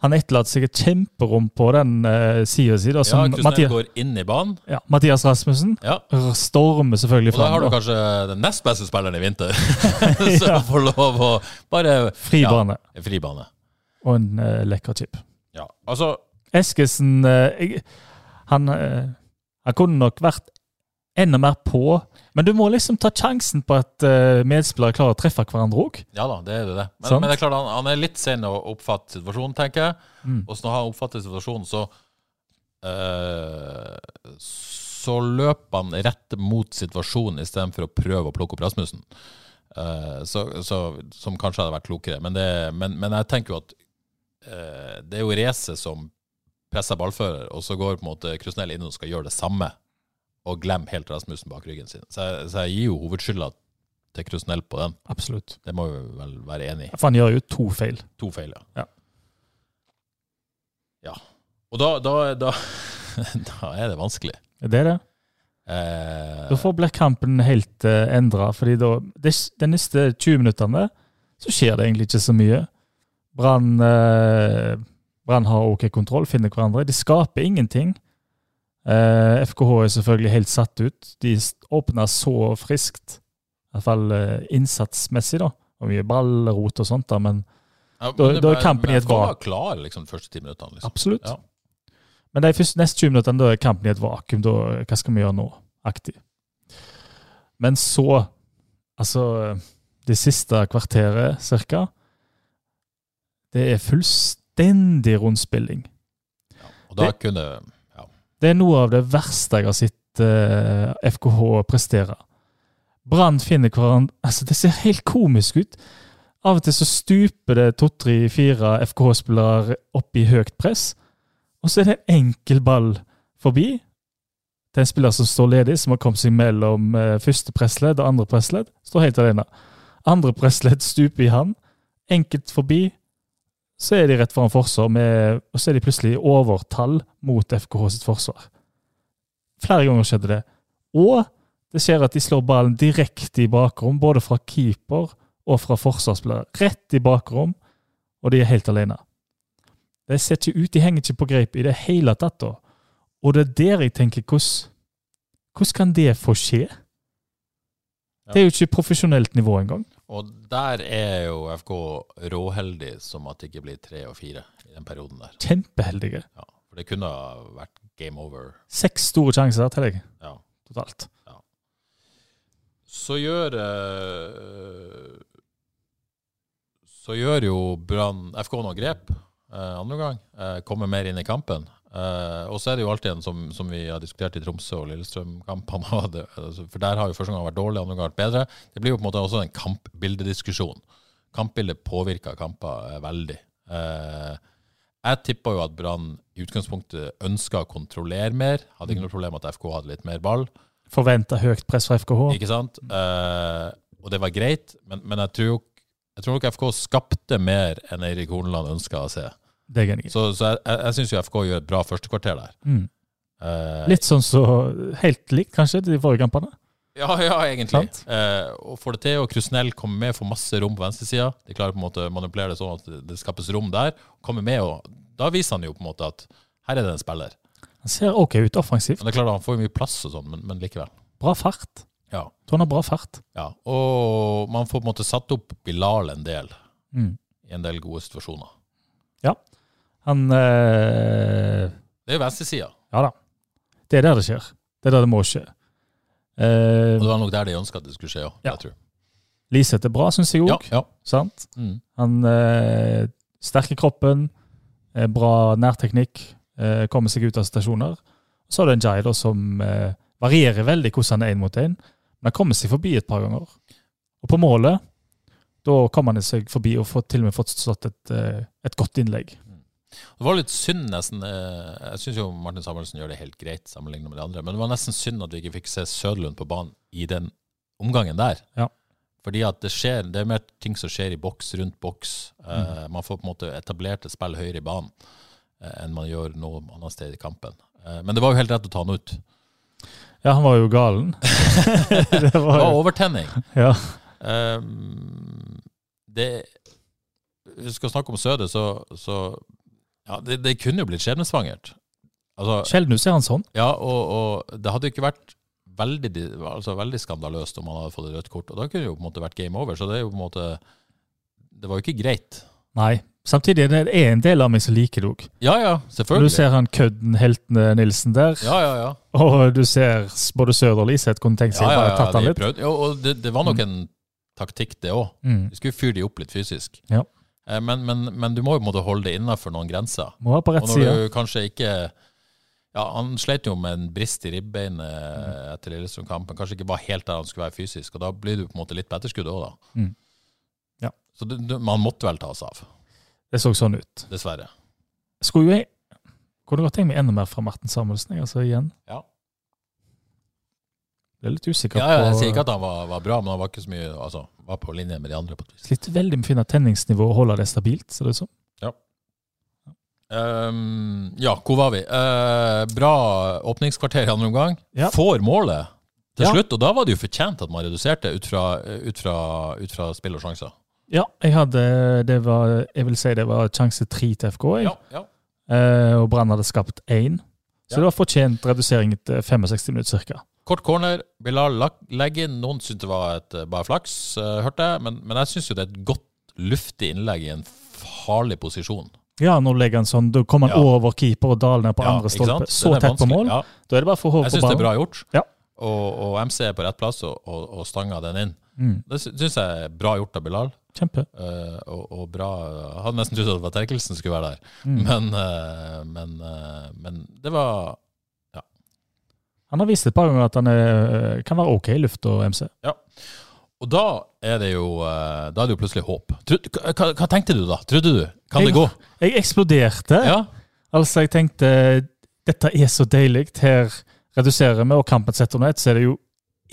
Han etterlater seg et kjemperom på den uh, sida si. Ja, Krusnell Mathias, går inn i banen. ja, Mathias Rasmussen Ja, stormer selvfølgelig Og da har du kanskje den nest beste spilleren i vinter, [LAUGHS] [LAUGHS] som får lov å bare Fri bane Ja, fri bane. Og en uh, lekker chip. Ja, altså Eskesen eh, jeg, han, eh, han kunne nok vært enda mer på, men du må liksom ta sjansen på at medspillere klarer å treffe hverandre òg. Ja da, det er det. Men, men det er klart han, han er litt sen å oppfatte situasjonen, tenker jeg. Mm. Og når han oppfatter situasjonen, så uh, Så løper han rett mot situasjonen istedenfor å prøve å plukke opp Rasmussen. Uh, så, så, som kanskje hadde vært klokere. Men, det, men, men jeg tenker jo at det er jo Race som presser ballfører, og så går på en måte Krusnell inn og skal gjøre det samme. Og glemmer helt Rasmussen bak ryggen sin. Så jeg, så jeg gir jo hovedskylda til Krusnell på den. Absolutt. Det må vi vel være enig i. For han gjør jo to feil. To feil, ja. Ja. Ja. Og da, da, da, [LAUGHS] da er det vanskelig. Det er det. Eh, Da får blir kampen helt uh, endra, fordi da de, De neste 20 minuttene så skjer det egentlig ikke så mye. Brann eh, Brann har OK kontroll, finner hverandre. De skaper ingenting. Eh, FKH er selvfølgelig helt satt ut. De åpner så friskt. I hvert fall eh, innsatsmessig, da. Og mye ballrot og sånt, da, men ja, da- men det- da er kampen i et FK var vak. klar liksom, de første ti minuttene. Liksom. absolutt. Ja. Men de første neste 20 minuttene da er kampen i et vakuum. Da, hva skal vi gjøre nå? Aktig. Men så Altså, det siste kvarteret cirka Det er fullstendig rundspilling. Og da Det- kunne ja. Det er noe av det verste jeg har sett uh, FKH prestere. Brann finner hverandre Altså, det ser helt komisk ut. Av og til så stuper det to, tre, fire FKH-spillere opp i høyt press, og så er det en enkel ball forbi, til en spiller som står ledig, som har kommet seg mellom eh, første pressledd og andre pressledd. Står helt alene. Andre pressledd stuper i han. Enkelt forbi. Så er de rett foran forsvar, med, og så er de plutselig i overtall mot FKH sitt forsvar. Flere ganger skjedde det. Og det skjer at de slår ballen direkte i bakrom, både fra keeper og fra forsvarsspiller. Rett i bakrom, og de er helt alene. Det ser ikke ut, de henger ikke på greip i det hele tatt. da. Og det er der jeg tenker, hvordan, hvordan kan det få skje? Det er jo ikke profesjonelt nivå engang. Og der er jo FK råheldig som at det ikke blir tre og fire i den perioden der. Kjempeheldige. Ja, for det kunne ha vært game over. Seks store sjanser til deg Ja. totalt. Så gjør eh, Så gjør jo Brann FK noen grep eh, andre gang. Eh, kommer mer inn i kampen. Eh, og så er det jo alltid en som, som vi har diskutert i Tromsø og Lillestrøm-kampene. [LAUGHS] altså, For der har jo første gang vært dårlig, andre gang vært bedre. Det blir jo på en måte også en kampbildediskusjon. Kampbildet påvirker kamper eh, veldig. Uh, jeg tippa jo at Brann i utgangspunktet ønska å kontrollere mer. Hadde ikke noe problem at FK hadde litt mer ball. Forventa høyt press fra FKH. Ikke sant? Uh, og det var greit, men, men jeg, tror, jeg tror nok FK skapte mer enn Eirik Horneland ønska å se. Det er. Så, så jeg, jeg, syns jo FK gjør et bra førstekvarter der. Mm. Eh, Litt sånn så Helt likt, kanskje, de forrige kampene. Ja, ja, egentlig. Eh, og får det til, og Krusnell kommer med, får masse rom på venstresida. De klarer på en måte å manipulere det sånn at det, skapes rom der. Kommer med, og da viser han jo på en måte at her er det en spiller. Han ser ok ut offensivt. Men det er klart Han får jo mye plass og sånn, men, men likevel. Bra fart. Ja. Tror han har bra fart. ja. Og man får på en måte satt opp Bilal en del Mm. i en del gode situasjoner. Han eh, Det er jo venstresida. Ja da. Det er der det skjer. Det er der det må skje. Eh, Og det var nok der de ønska at det skulle skje òg. Ja. jeg tror. Liseth er bra, syns jeg òg. Ja, ja. Sant? Mm. Han eh, sterk kroppen, eh, bra nærteknikk, eh, kommer seg ut av stasjoner. Så har du en Jai da, som eh, varierer veldig hvordan han er én mot én, men han kommer seg forbi et par ganger. Og på målet, da kommer han seg forbi og får til og med fått stått et, eh, et godt innlegg. Det var litt synd, nesten. eh, Jeg syns jo Martin Samuelsen gjør det helt greit sammenlignet med de andre, men det var nesten synd at vi ikke fikk se Søderlund på banen i den omgangen der. Ja. Fordi at det skjer, det er mer ting som skjer i boks, rundt boks. Eh, Mm. Man får på en måte etablert et spill høyere i banen eh, enn man gjør noe annet sted i kampen. Men det var jo helt rett å ta han ut. Ja, han var jo galen. det [LAUGHS] Det var var overtenning. ja. Um, det Vi skal snakke om Søde, så, så Ja, det, det kunne jo blitt skjebnesvangert. Altså, Sjelden ser han sånn. ja, og, og det hadde jo ikke vært veldig, altså veldig skandaløst om han hadde fått et rødt kort. Og da kunne det jo på en måte vært game over. Så det er jo på en måte Det var jo ikke greit. Nei. Samtidig det er en del av meg som liker det òg. Ja, ja, Du selvfølgelig. ser han kødden Heltene Nilsen der, Ja, ja, ja. og du ser både Søder og Liseth kunne tenkt seg ja, ja, bare ja tatt han litt. Jo, og det, det var nok en taktikk, det òg. Mm. Vi skulle fyre de opp litt fysisk. Ja. Eh, Men, men, men du må jo måtte holde det innafor noen grenser. Må være på Og rett når side. du kanskje ikke Ja, han slet jo med en brist i ribbeinet etter Lillestrøm-kampen. Kanskje ikke var helt der han skulle være fysisk, og da blir du på en måte litt på etterskudd òg, da. Mm. Ja. Så du, du, man måtte vel ta seg av, Det så sånn ut. dessverre. Skulle jo jeg Kunne godt tenkt meg enda mer fra Marten Samuelsen, jeg, altså igjen. Ja. Ble litt usikker Ja, ja, jeg på sier ikke at han var, var bra, men han var ikke så mye Altså, var på linje med de andre, på et vis. Slitt veldig med å finne tenningsnivå og holde det stabilt, ser det ut som. Um, ja, hvor var vi? Uh, bra åpningskvarter i andre omgang. Ja. Får målet til Ja. slutt, og da var det jo fortjent at man reduserte ut fra, ut fra, ut fra spill og sjanser. Ja, jeg hadde Det var Jeg vil si det var sjanse tre til FK, jeg. Ja, ja. Uh, og Brann hadde skapt én. Så det var fortjent redusering til 65 minutter ca. Kort corner. Bilal inn. Noen syntes det var et, eh, bare flaks, eh, hørte jeg. Men, men jeg syns jo det er et godt, luftig innlegg i en farlig posisjon. Ja, nå legger han sånn, da kommer han Ja. over keeper og daler ned på Ja, andre stolpe. Så tett på mål. Ja, Da er det bare for hård jeg på syns det er bra gjort. Ja. Og, og MC er på rett plass og, og, og stanger den inn. Mm, Det syns jeg er bra gjort av Bilal. Kjempe. Uh, og, og bra Jeg hadde nesten trodd at det var Terkelsen skulle være der. Mm. Men, uh, men, uh, men det var Ja. Han har vist et par ganger at han er, kan være ok i lufta, MC. Og da er det jo er det jo plutselig håp. Hva, hva tenkte du da? Trodde du? Kan Jeg- det gå? Jeg eksploderte. Ja? Altså, jeg tenkte dette er så deilig. Her reduserer vi, og kampen setter under ett, så er det jo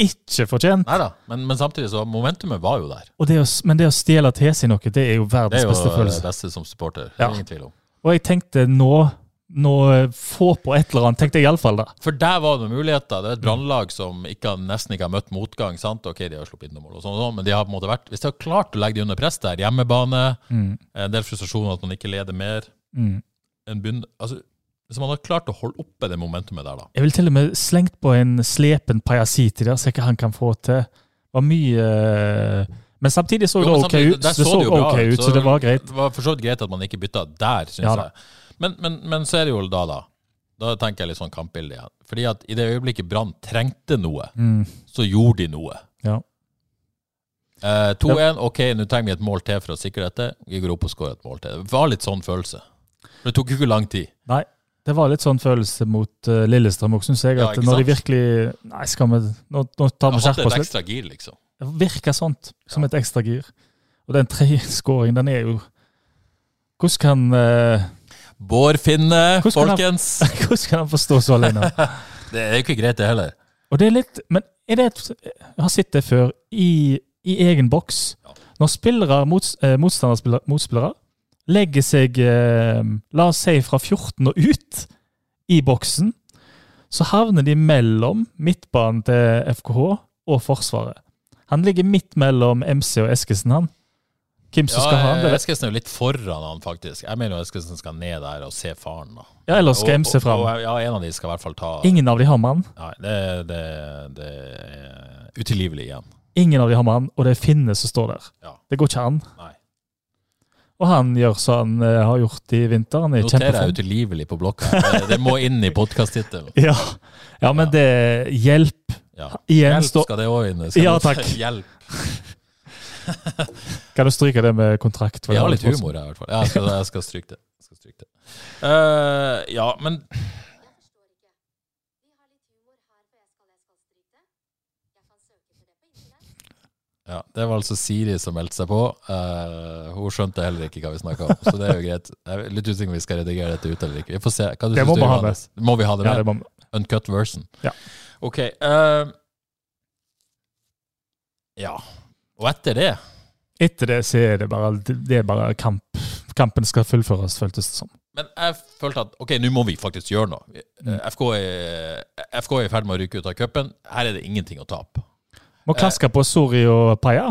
ikke fortjent. Neida, men, men samtidig så momentumet var jo der. Det å, men det å stjele seg noe, det er jo verdens Det er jo beste det beste som supporter. Ja. Ingen tvil om. Og jeg tenkte nå, nå eh, få på et eller annet, tenkte jeg iallfall. For der var det muligheter. Det er et brannlag som ikke, nesten ikke har møtt motgang. sant? Ok, de har sluppet inn noen mål, og sånn, sånn, men de har på en måte vært, hvis de har klart å legge de under press der, hjemmebane, en del frustrasjon at man ikke leder mer Mm. en bunn, altså, Hvis man har klart å holde oppe det momentumet der, da Jeg vil til og med slengt på en slepen Pajasiti der, se hva han kan få til. Det var mye eh, Men samtidig så Jo, det ok ut. Det så jo bra ut, så det var greit. Det var for så vidt greit at man ikke bytta der, syns Ja jeg. Men, men, men så er det jo da, da. Da tenker jeg litt sånn kampbilde igjen. Fordi at i det øyeblikket Brann trengte noe, Mm, så gjorde de noe. ja. Eh, 2-1, ok, nå trenger vi et mål til for å sikre dette. Vi går opp og skårer et mål til. Det var litt sånn følelse. Det tok jo ikke lang tid. Nei, det var litt sånn følelse mot uh, Lillestrøm òg, syns jeg. At ja, når de virkelig Nei, skal vi Nå, nå tar vi skjerpet oss litt. ekstra gir, liksom. Det virker sånt, som et ekstra gir. Og den tredje [LAUGHS] skåringen, den er jo Hvordan kan uh, Bård Finne, Hvordan kan han- folkens! [LAUGHS] Hvordan kan han forstå så alene? [LAUGHS] Det er jo ikke greit, det heller. Og det er litt Men er det et Jeg har sett det før. I, i egen boks. Når spillere, mot, eh, motspillere legger seg eh, La oss si fra 14 og ut i boksen, så havner de mellom midtbanen til FKH og Forsvaret. Han ligger midt mellom MC og Eskesen, han. Hvem som skal ha han? Det vet- Eskesen er jo litt foran han, faktisk. Jeg mener jo Eskesen skal ned der og se faren. da. Ja, eller skal MC fram. Ja, en av de skal i hvert fall ta Ingen av de har mann. Nei, det, det, det er utilgivelig igjen. Ingen av de har mann, og det er Finne som står der. Ja. Det går ikke an. Nei. Og han gjør som han eh, har gjort i vinter. Han er Noterer jeg kjempeform. utilgivelig på blokka. Det, det må inn i podkast-tittelen. [LAUGHS] Ja. ja, men det Hjelp. Ja. Igjen Hjelp skal det òg inn. Ja, takk. [LAUGHS] Hjelp. [LAUGHS] Kan du stryke det med kontrakt? Vi har litt humor her, i hvert fall. Ja, jeg skal, jeg skal stryke det. Jeg skal stryke det. Uh, ja, men ja, Det var altså Siri som meldte seg på. Uh, hun skjønte heller ikke hva vi snakka om, så det er jo greit. Jeg er litt usikker om vi skal redigere dette ut eller ikke. Vi får se. Hva du Det må du, vi ha? Må vi ha det Ja, med? det må, Uncut version. Ja. Ok. Uh, ja. Og etter det etter det så er det bare, det er bare kamp. Kampen skal fullføres, føltes det som. Men jeg følte at ok, nå må vi faktisk gjøre noe. Mm. FK, er, FK er i ferd med å ryke ut av cupen. Her er det ingenting å tape. Må klaske på Sori og Paya.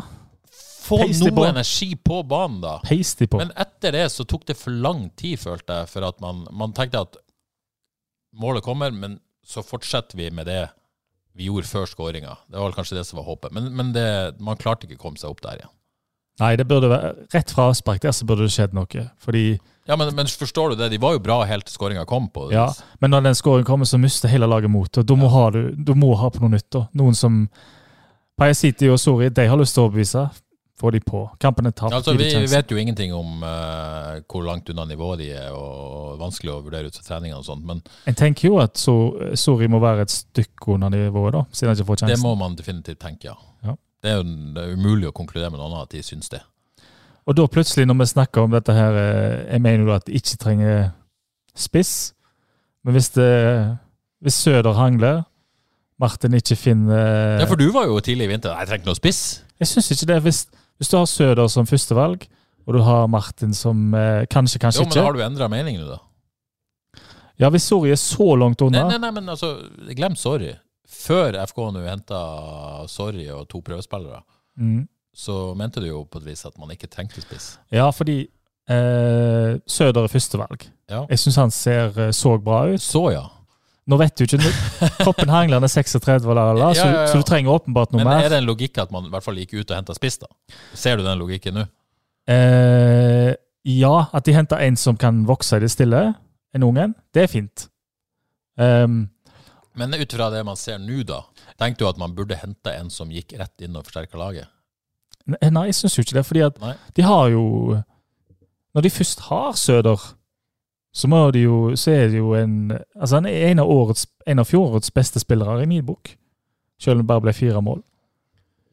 Få noe på. energi på banen, da. De på. Men etter det så tok det for lang tid, følte jeg, for at man, man tenkte at målet kommer, men så fortsetter vi med det vi gjorde før skåringa. Det var kanskje det som var håpet. Men, men det, man klarte ikke å komme seg opp der igjen. Nei, det burde være rett fra avspark der så burde det skjedd noe. Fordi, Ja, men, men forstår du det? De var jo bra helt til skåringa kom. på ja, Men når den skåringen kommer, så mister hele laget mot. Da må, ha, du, du må ha på noe nytt. da. Noen som Paja og Sori, de har lyst til å overbevise. Få de på. Kampen er tapt. Altså, vi, vet jo ingenting om uh, hvor langt unna nivået de er, og vanskelig å vurdere ut fra treninger og sånt, men Jeg tenker jo at so, Sori må være et stykke under nivået, da, siden han ikke får det må man definitivt tenke, ja. Ja. Det er jo det er umulig å konkludere med noe annet at de syns det. Og da plutselig, når vi snakker om dette her eh, Jeg mener jo at de ikke trenger spiss. Men hvis, det, hvis Søder hangler, Martin ikke finner Ja, for du var jo tidlig i vinter jeg trenger ikke noe spiss. Jeg syns ikke det. Hvis, hvis du har Søder som førstevalg, og du har Martin som eh, kanskje, kanskje Jo, men da har du endra mening nå, da? Ja, hvis Sorry er så langt unna Nei, nei, nei, men altså, glem Sorry. Før FK nå henta Sorry og to prøvespillere, mm, så mente du jo på et vis at man ikke trengte spiss. Ja, fordi eh, Søder er førstevalg. Ja. Jeg syns han ser eh, så bra ut. Så, ja. Nå vet du ikke Kroppen hangler, er 36, la, la, la, så, Ja, ja, ja. så du trenger åpenbart noe mer. Men er det en logikk at man i hvert fall gikk ut og henta spiss, da? Ser du den logikken nå? Eh, ja, at de henter en som kan vokse i det stille, en ung en, det er fint. Um, Men ut fra det man ser nå, da, tenker du at man burde hente en som gikk rett inn og forsterka laget? nei, jeg syns jo ikke det, fordi at Nei. de har jo Når de først har Søder, så må de jo Så er det jo en Altså, han er en av, årets, en av fjorårets beste spillere i min bok, selv om det bare ble fire mål.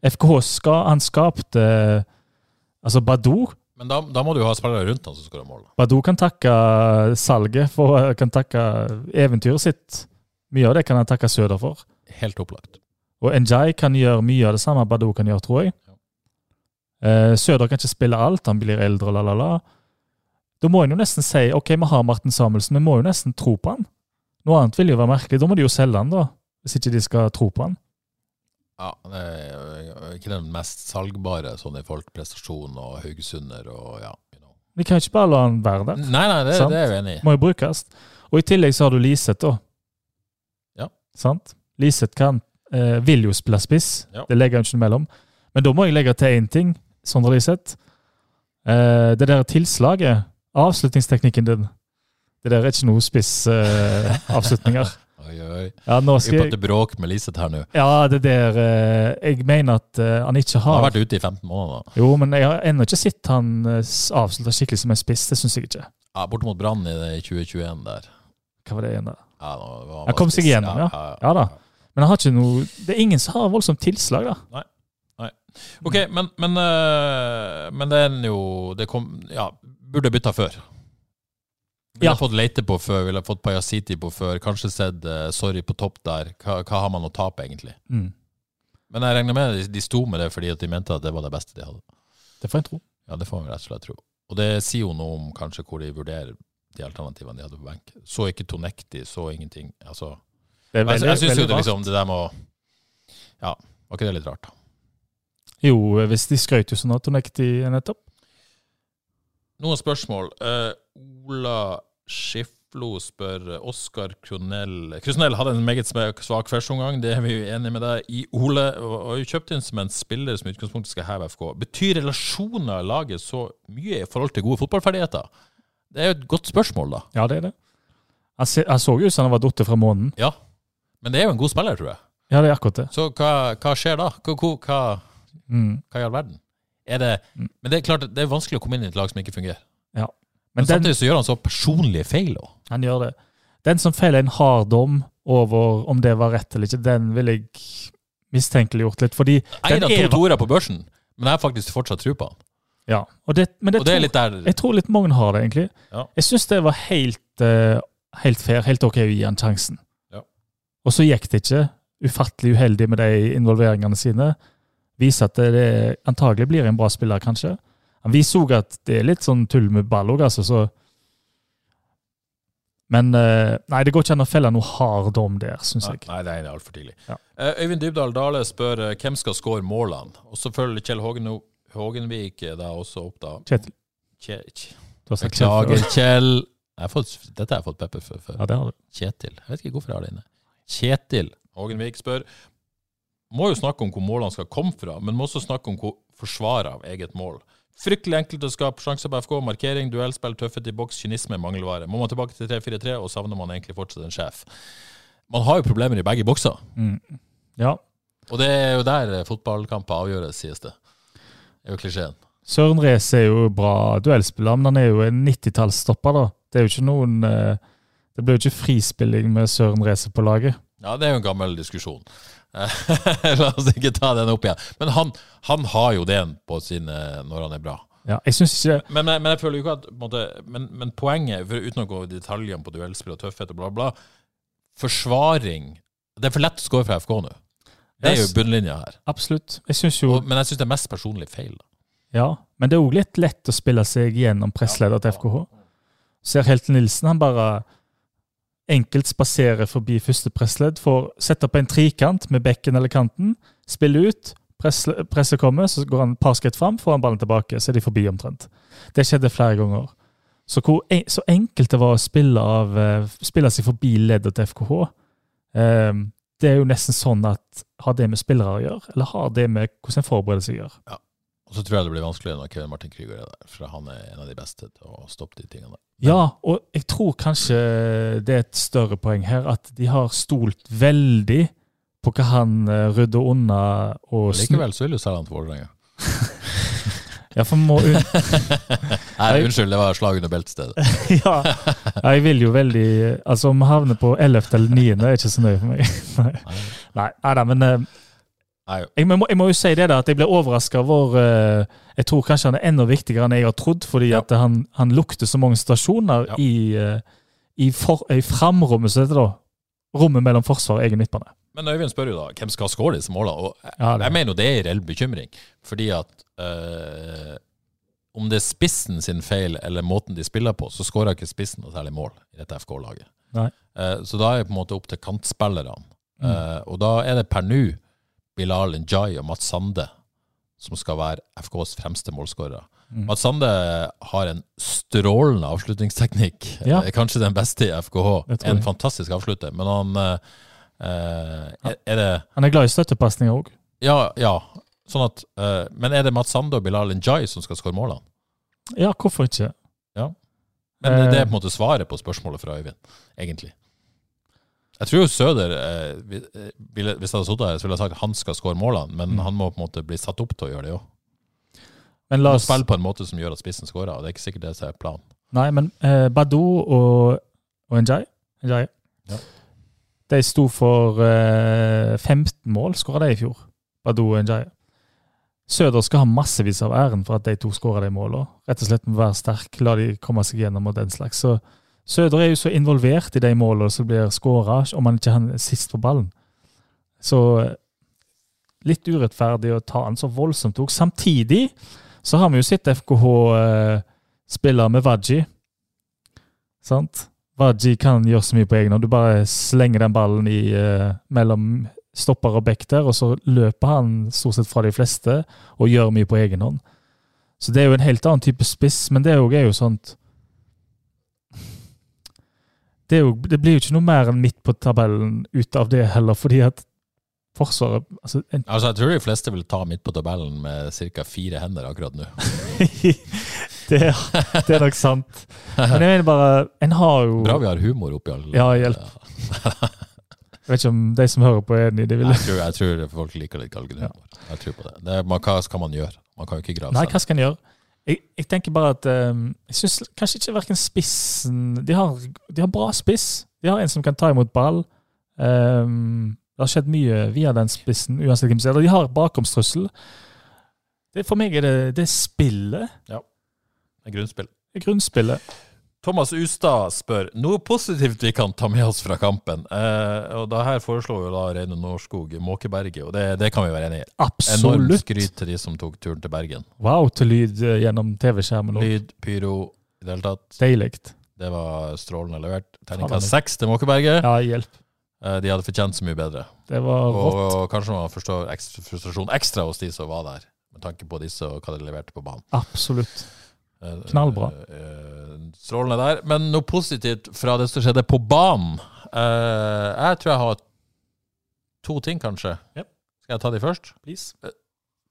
FKH ska, han skapte Altså, Badou Men da, da må du jo ha spillere rundt han som skårer mål. Badou kan takke salget for kan takke eventyret sitt Mye av det kan han takke Søder for. Helt opplagt. Og Njay kan gjøre mye av det samme Badou kan gjøre, tror jeg. Eh, Søder kan ikke spille alt, han blir eldre, la, la, la. Da må en jo nesten si ok, vi har Martin Samuelsen, vi må jo nesten tro på han. Noe annet vil jo være merkelig. Da må de jo selge han, da. Hvis ikke de skal tro på han. Ja, det er ikke den mest salgbare sånn i forhold til prestasjon og Haugesunder og ja. You know. Vi kan ikke bare la han være der. Nei, nei, det, det er jeg enig i. Må jo brukes. Og i tillegg så har du Liseth, da. Ja. Sant? Liseth kan, eh, vil jo spille spiss. Ja. Det legger han ikke mellom. Men da må jeg legge til én ting, Sondre Liseth. Eh, det der tilslaget, avslutningsteknikken din, det der er ikke noe spiss-avslutninger. Eh, avslutninger. [LAUGHS] Oi, oi. ja, nå skal på jeg, bråk med Liseth her nå. ja, det der uh, Jeg mener at uh, han ikke har Han har vært ute i 15 måneder. Jo, men jeg har ennå ikke sett han uh, avslutte skikkelig som en spiss. Det syns jeg ikke. Ja, Borte mot Brann i 2021 der. Hva var det igjen, da? Ja, nå var Han kom seg igjennom, ja. Ja da. Men han har ikke noe Det er ingen som har voldsomt tilslag, da. Nei. Nei. Ok, men, men, men det er jo Det kom Ja, burde bytta før. Ville Ja. fått Leite på før, ville fått Pajasiti på før, kanskje sett uh, Sorry på topp der. Hva, hva har man å tape, egentlig? Mm. Men jeg regner med de, de sto med det fordi at de mente at det var det beste de hadde. Det får en tro. Ja, det får en rett og slett tro. Og det sier jo noe om kanskje hvor de vurderer de alternativene de hadde på benk. Så ikke Tonekti, så ingenting. Altså, Det er jeg, jeg syns jo det, liksom, det der med å Ja, var ikke det litt rart? da? Jo, hvis de skrøt jo sånn at Tonekti nettopp. Noen spørsmål. Uh, Ola Skiflo spør Oskar Krunell Krusnell hadde en meget svak førsteomgang, det er vi jo enige med deg i. Ole har jo kjøpt inn som en spiller som i utgangspunktet skal heve FK. Betyr relasjoner i laget så mye i forhold til gode fotballferdigheter? Det er jo et godt spørsmål, da. Ja, det er det. Jeg, se, jeg så jo ut som han var datt fra månen. Ja. Men det er jo en god spiller, tror jeg. Ja, det er akkurat det. Så hva, hva skjer da? Hva, hva, hva, Mm. hva i all verden? Er det, Mm. men det er klart, det er vanskelig å komme inn i et lag som ikke fungerer. Men, Men, den, samtidig så gjør han så personlige feil òg. han gjør det. Den som feiler en hard dom over om det var rett eller ikke, den vil jeg mistenkeliggjort litt. Fordi eier den to er toere på børsen, men jeg har faktisk fortsatt tro på han. Ja, og det, men det, Og det tror- der Jeg tror litt mange har det, egentlig. Ja. Jeg syns det var helt, eh, helt fair, helt ok å gi han sjansen. Ja. Og så gikk det ikke. Ufattelig uheldig med de involveringene sine. Viser at det, antagelig blir en bra spiller, kanskje. Viser òg at det er litt sånn tull med ball òg, altså, så Men eh, nei, det går ikke an å felle noe hard dom der, syns jeg. nei, det er altfor tidlig. Ja. Eh, Øyvind Dybdahl Dale spør eh, hvem skal skåre målene. Og så følger Kjell Hågen, Hågenvik da også opp, da. Kjetil, Kje, Beklager, Kjell. Fått, dette har jeg fått pepper for før. Ja, det har du. Kjetil. Jeg vet ikke hvorfor jeg har det inne. Kjetil Hågenvik spør Må jo snakke om hvor målene skal komme fra, men må også snakke om hvor forsvaret av eget mål. Fryktelig enkelt å skape sjanser på FK. Markering, duellspill, tøffhet i boks, kynisme, mangelvare. Må man tilbake til 3-4-3, og savner man egentlig fortsatt en sjef. Man har jo problemer i begge bokser, Mm. Ja. og det er jo der fotballkamper avgjøres, sies det. Det er jo klisjeen. Søren Rees er jo bra duellspiller, men han er jo en 90-tallsstopper, da. Det er jo ikke noen eh, Det blir jo ikke frispilling med Søren Reese på laget. Ja, det er jo en gammel diskusjon. [LAUGHS] La oss ikke ta den opp igjen. Men han, han har jo det på sine når han er bra. Ja, jeg synes ikke Men, men, men jeg føler jo ikke at på måte, men, men poenget, for uten å gå i detaljene på duellspill og tøffhet og bla, bla Forsvaring Det er for lett å score fra FK nå. Det er jo bunnlinja her. Absolutt. Jeg synes jo Og, men jeg syns det er mest personlig feil. Da. Ja, men det er òg litt lett å spille seg gjennom pressleder til FKH. Ser Helten Nilsen han bare enkelt spasere forbi første pressledd, får sette opp en trikant med bekken eller kanten, spille ut, press- presset kommer, så går han et par skritt fram, får han ballen tilbake, så er de forbi omtrent. Det skjedde flere ganger. Så, hvor, så enkelt det var å spille, av, eh, spille seg forbi leddet til FKH, Um, det er jo nesten sånn at har det med spillere å gjøre, eller har det med hvordan en forbereder seg å gjøre? Og så tror jeg det blir vanskeligere når Kevin Martin Krüger er der, for han er en av de beste til å stoppe de tingene Men. Ja, og jeg tror kanskje det er et større poeng her, at de har stolt veldig på hva han eh, rydder unna og likevel så vil du selge han til Vålerenga. [LAUGHS] Ja, for må un [LAUGHS] Nei, unnskyld, det var slag under beltestedet. [LAUGHS] ja, jeg vil jo veldig Altså, om vi havner på 11. eller 9., er ikke så nøye for meg. Nei, nei da, men eh, jeg, må, jeg må jo si det da, at jeg ble overraska over uh, Jeg tror kanskje han er enda viktigere enn jeg har trodd, fordi Ja. at han, han lukter så mange stasjoner Ja. i, uh, i, for, i framrommet, så heter det da. rommet mellom forsvar og egen midtbane. Men Øyvind spør jo da hvem skal skåre disse målene. Og jeg, Ja, jeg mener jo det er en reell bekymring. Fordi at uh, om det er spissen sin feil eller måten de spiller på, så skårer ikke spissen noe særlig mål i dette FK-laget. Eh, så da er det på en måte opp til kantspillerne. Mm. Eh, og da er det per nå Bilal Njay og Mats Sande som skal være FKs fremste målskårere. Mm. Mats Sande har en strålende avslutningsteknikk. Ja. Eh, Kanskje den beste i FKH. En fantastisk avslutter. Men han eh, eh, er, er det Han er glad i støttepasninger òg. Ja, ja. Sånn at, eh, men er det Mats Sande og Bilal Njay som skal skåre målene? Ja, hvorfor ikke? Men Eh. det er på en måte svaret på spørsmålet fra Øyvind, egentlig. Jeg tror jo Søder, eh, eh, hvis jeg hadde sittet her, så ville jeg sagt at han skal skåre målene, men Mm. han må på en måte bli satt opp til å gjøre det òg. Men la oss spille på en måte som gjør at spissen skårer, og det er ikke sikkert det som er planen. Nei, men eh, Badou og, og Njai, Njai. Ja. De sto for eh, 15 mål, skåra de i fjor. Badou og Njai. Søder skal ha massevis av æren for at de to skåra de målene. Rett og slett må være sterk, la de komme seg gjennom og den slags. Så Søder er jo så involvert i de målene som blir skåra, om han ikke er sist på ballen. Så eh, litt urettferdig å ta han så voldsomt òg. Samtidig så har vi jo sett FKH eh, spille med Vaji. Sant? Vaji kan gjøre så mye på egen hånd. Du bare slenger den ballen i, eh, mellom stopper og back der, og så løper han stort sett fra de fleste og gjør mye på egen hånd. Så det er jo en helt annen type spiss, men det jo, er jo sånt det, jo, det blir jo ikke noe mer enn midt på tabellen ut av det heller, fordi at Forsvaret altså en, Altså, Jeg tror de fleste vil ta midt på tabellen med ca. fire hender akkurat nå. [LAUGHS] det, er, det er nok sant. Men jeg mener bare En har jo Bra vi har humor oppi alle Ja, hjelp. Jeg vet ikke om de som hører på, er enig det. Vil. Jeg tror, jeg tror folk liker litt galgenhumor. Jeg tror på det. det man, hva skal man gjøre? Man kan jo ikke grave seg. Nei, hva skal en gjøre? Jeg, jeg tenker bare at um, Jeg syns kanskje ikke verken spissen de har, de har bra spiss. De har en som kan ta imot ball. Um, det har skjedd mye via den spissen, uansett hvem som er der. De har bakomstrussel. Det, for meg er det, det er spillet. Det er grunnspill. Det er grunnspillet. Thomas Ustad spør noe positivt vi kan ta med oss fra kampen. Eh, og da Her foreslår jo da Reine Norskog Måkeberget, og det, det kan vi være enig i. Absolutt. Enormt skryt til de som tok turen til Bergen. Wow, til lyd eh, gjennom TV-skjermen. Lyd, pyro, i det hele tatt. Deilig. Det var strålende levert. Terningkast seks til Måkeberget. Ja, hjelp. Eh, de hadde fortjent så mye bedre. Det var Og, rått. og kanskje man forstår ekstra, frustrasjon ekstra hos de som var der, med tanke på disse og hva de leverte på banen. Absolutt. Eh, Knallbra. eh, strålende der. Men noe positivt fra det som skjedde på banen eh, Jeg tror jeg har to ting, kanskje. Yep. Skal jeg ta de først? Please.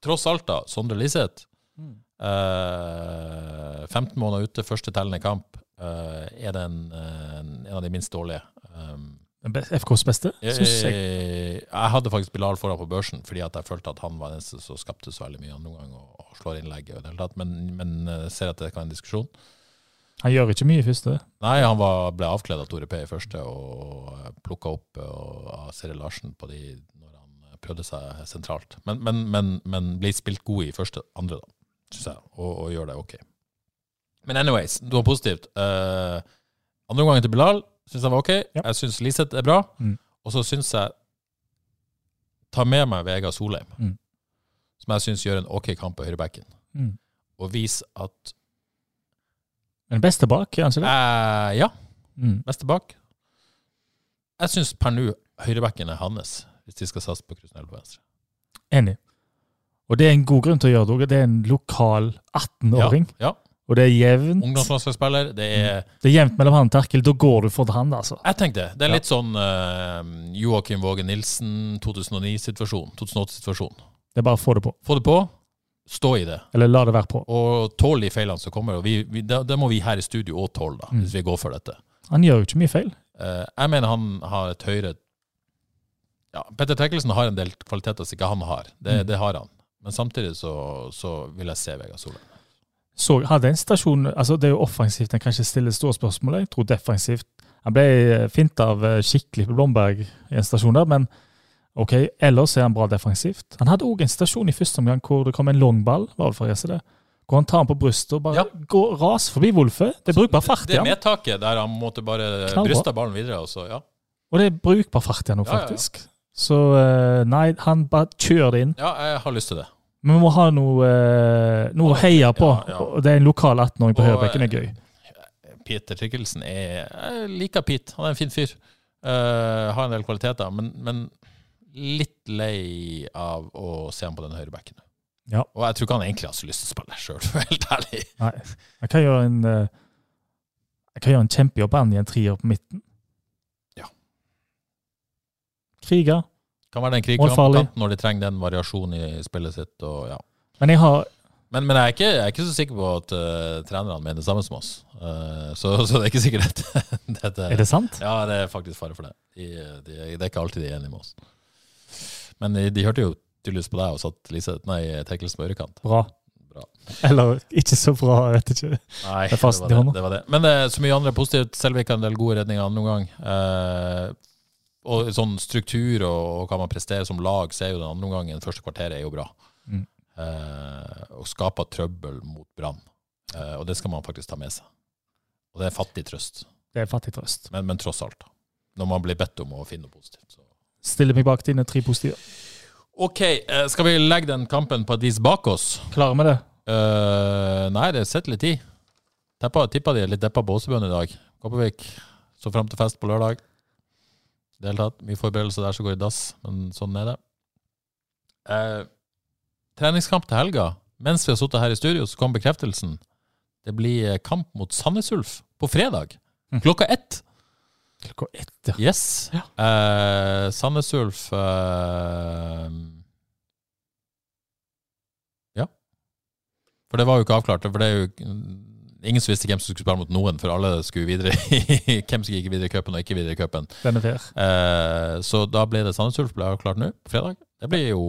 Tross alt, da. Sondre Liseth. Mm. Eh, 15 måneder ute, første tellende kamp. eh, er det en, en, av de minst dårlige. Um, FKs beste, jeg. jeg, jeg hadde faktisk Bilal foran på børsen, fordi at jeg følte at han var den eneste som skapte så veldig mye andre gang og, og slår innlegget. Men, men eh, ser at det kan være en diskusjon. Han gjør ikke mye i første. Nei, han var, ble avkledd av Tore P i første og plukka opp og, av Seri Larsen på de når han prøvde seg sentralt. Men, men, men, men ble spilt god i første andre, da, syns jeg, og, og gjør det ok. Men anyways, det var positivt. Uh, andre omgangen til Bilal syns han var ok. Ja. Jeg syns Liseth er bra. Mm. Og så syns jeg Ta med meg Vegard Solheim, Mm. som jeg syns gjør en ok kamp på høyrebacken. Mm. Og vis at Den beste bak, ikke det? eh, Ja, Mm. Beste bak. Jeg syns per nå høyrebacken er hans, hvis de skal satse på Krusnell på venstre. Enig. Og det er en god grunn til å gjøre det òg. Det er en lokal 18-åring, Ja, ja. Og det er jevnt. Ungdomslandslagsspiller. Det er Det er jevnt mellom han og Terkel. Da går du for han, altså. Jeg tenkte, det er Ja. litt sånn uh, Joakim Våge Nilsen 2009-situasjon. 2008-situasjon. Det er bare å få det på. Få det på, stå i det, Eller la det være på. og tåle de feilene som kommer. Og det, det må vi her i studio òg tåle, da, Mm. hvis vi går for dette. Han gjør jo ikke mye feil. Uh, jeg mener han har et høyere ja, Petter Terkelsen har en del kvaliteter som ikke han har. Det, Mm. det har han. Men samtidig så, så vil jeg se Vegard Solheim. Så hadde en stasjon altså Det er jo offensivt en kanskje stiller store spørsmål. Jeg tror defensivt Han ble fint av eh, skikkelig på Blomberg i en stasjon der, men ok, ellers er han bra defensivt. Han hadde òg en stasjon i første omgang hvor det kom en longball, var det for Jesse det, hvor han tar han på brystet og bare Ja. går ras forbi Wolfe. Det er brukbar fart Det er medtaket der han måtte bare bryste ballen videre. Også, ja. Og det er brukbar fart igjen nå, Ja, ja, ja. faktisk. Så eh, nei, han bare kjører det inn. Ja, jeg har lyst til det. Men vi må ha noe, eh, noe å heie på. Ja, ja. Det er en lokal 18-åring på høyrebekken. er gøy. Peter Trikkelsen er Jeg liker Pete. Han er en fin fyr. Uh, har en del kvaliteter, men, men litt lei av å se ham på den høyrebekken. Ja. Og jeg tror ikke han egentlig har så lyst til å spille sjøl, [LAUGHS] for å være helt ærlig. Nei. Jeg kan gjøre en eh, Jeg kan gjøre en kjempejobb han i en trier på midten. Ja. Kriger. Kan være den krigkampen når de trenger den variasjonen i spillet sitt. Og, ja. Men jeg har Men, men jeg, er ikke, jeg er ikke så sikker på at uh, trenerne mener det samme som oss. Uh, så, så det er ikke sikkert at [LAUGHS] dette Er det sant? Ja, det er faktisk fare for det. De, de, det er ikke alltid de er enige med oss. Men de, de hørte jo tydeligvis på deg og satt Lise, nei, Tekkelsen på ørekant. Bra. Bra. Eller ikke så bra, jeg vet ikke. Nei, Det det, var det, det var det. Men uh, så mye andre positivt. Selvik har en del gode redninger noen gang. Og sånn struktur og, og hva man presterer som lag, så er jo den andre omgangen, første kvarteret, er jo bra. Mm. Eh, og skaper trøbbel mot Brann. Eh, og det skal man faktisk ta med seg. Og det er fattig trøst, Det er fattig trøst. men, men tross alt. Når man blir bedt om å finne noe positivt. Så. Stiller meg bak dine tre positive. OK, eh, skal vi legge den kampen på dis bak oss? Klarer vi det? Eh, nei, det sitter litt i. Tippa, de litt deppa båsebønn i dag. Kopervik så fram til fest på lørdag. I det hele tatt. Mye forberedelser der som går i dass, men sånn er det. Eh, treningskamp til helga. Mens vi har sittet her i studio, så kom bekreftelsen. Det blir eh, kamp mot Sandnes Ulf på fredag. mm. Klokka ett. Klokka ett, ja. Yes. Ja. Eh, Sandnes Ulf eh, Ja. For det var jo ikke avklart. For det er jo ingen som visste hvem som skulle spille mot noen, for alle skulle videre [LAUGHS] hvem som gikk videre i cupen og ikke videre i cupen. Eh, så da ble det Sandnes Ulf ble avklart nå, på fredag. Det blir jo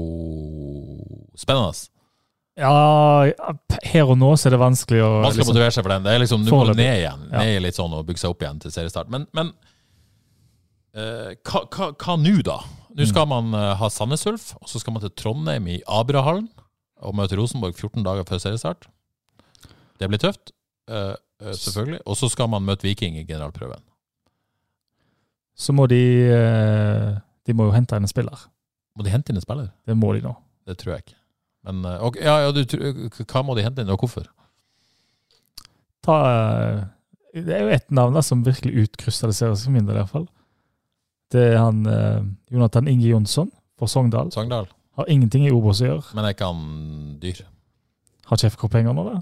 spennende. Ja, her og nå så er det vanskelig å Man skal liksom, motivere seg for den. Det er liksom, Nå må du ned igjen. Ja. Ned litt sånn og bygge seg opp igjen til seriestart. Men, men eh, hva, hva, hva nå, da? Nå skal Mm. man eh, ha Sandnes Ulf, og så skal man til Trondheim i Abrahallen og møte Rosenborg 14 dager før seriestart. Det blir tøft, eh, selvfølgelig. Og så skal man møte Viking i generalprøven. Så må de uh, De må jo hente inn en spiller. Må de hente inn en spiller? Det må de nå. Det tror jeg ikke. Men ok, ja, ja, du, hva må de hente inn, og hvorfor? Ta Det er jo ett navn da som virkelig utkrystalliserer seg for min del, i hvert fall. Det er han Jonathan Inge Jonsson for Sogndal. Sogndal. Har ingenting i Obos å gjøre. Men er ikke han dyr? Har ikke FK penger nå, da?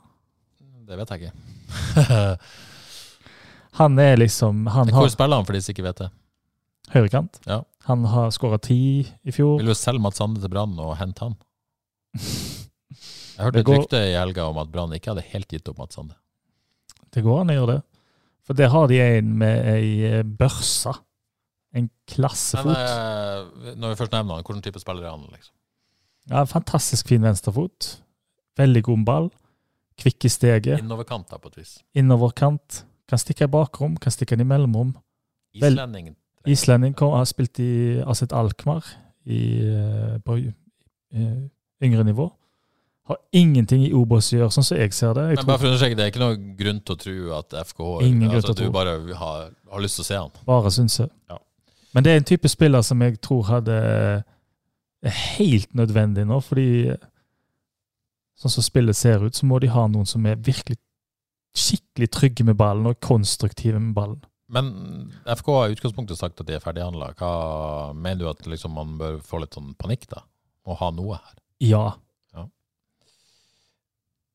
Det vet jeg ikke. [LAUGHS] Han er liksom Han Hvor har spiller han, for de som ikke vet det? høyrekant. Ja. Han har skåra ti i fjor. Vil du selge Mats Sande til Brann og hente han? Jeg hørte går, et rykte i helga om at Brann ikke hadde helt gitt opp Mats Sande. Det går an å gjøre det. For der har de en med ei eh, børse. En klassefot. Men eh, når vi først nevner han, hvilken type spiller er han? liksom? Ja, fantastisk fin venstrefot. Veldig god ball. Kvikk i steget. Innoverkant, da, på et vis. Innoverkant. Kan stikke i bakrom, kan stikke den i mellomrom. Vel- Islendingen. Islending kom, har spilt i Aset Alkmaar eh, på uh, yngre nivå. Har ingenting i Obos å gjøre, sånn som jeg ser det. Jeg Men bare for å understreke, det er ikke noe grunn til å tro at FKH Ingen altså, å Du bare har, har lyst til å se han. bare synser. Ja. Men det er en type spiller som jeg tror hadde er helt nødvendig nå, fordi sånn som spillet ser ut, så må de ha noen som er virkelig skikkelig trygge med ballen og konstruktive med ballen. Men FK har i utgangspunktet sagt at de er ferdighandla. Mener du at liksom, man bør få litt sånn panikk, da? Og ha noe her. Ja.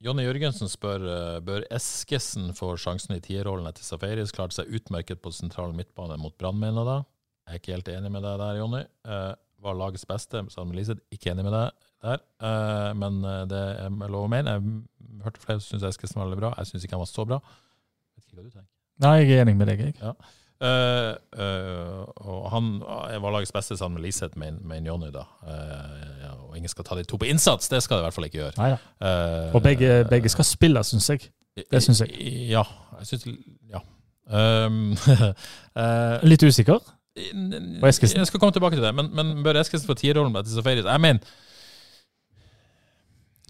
Jonny Jørgensen spør eh, bør Eskesen få sjansen i tierrollen etter Safaris. Klarte seg utmerket på sentral midtbane mot Brann, mener jeg. Jeg er ikke helt enig med deg der, Jonny. Eh, var lagets beste, sa Liseth. Ikke enig med deg der. Eh, men eh, det er lov å mene. Jeg hørte flere som syntes Eskilsen var veldig bra. Jeg syns ikke han var så bra. Nei, jeg er enig med deg, jeg. Uh, uh, og han uh, var lagets beste sammen med Liseth, mener Jonny, da. Ja, og ingen skal ta de to på innsats, det skal de i hvert fall ikke gjøre. Nei. Og begge, begge skal spille, syns jeg. det synes jeg. Ja. Jeg synes, Ja. Um, [LAUGHS] Litt usikker. På Eskilsen? Jeg skal komme tilbake til det, men, men bør Eskilsen få tierrollen med Safaris? Jeg mener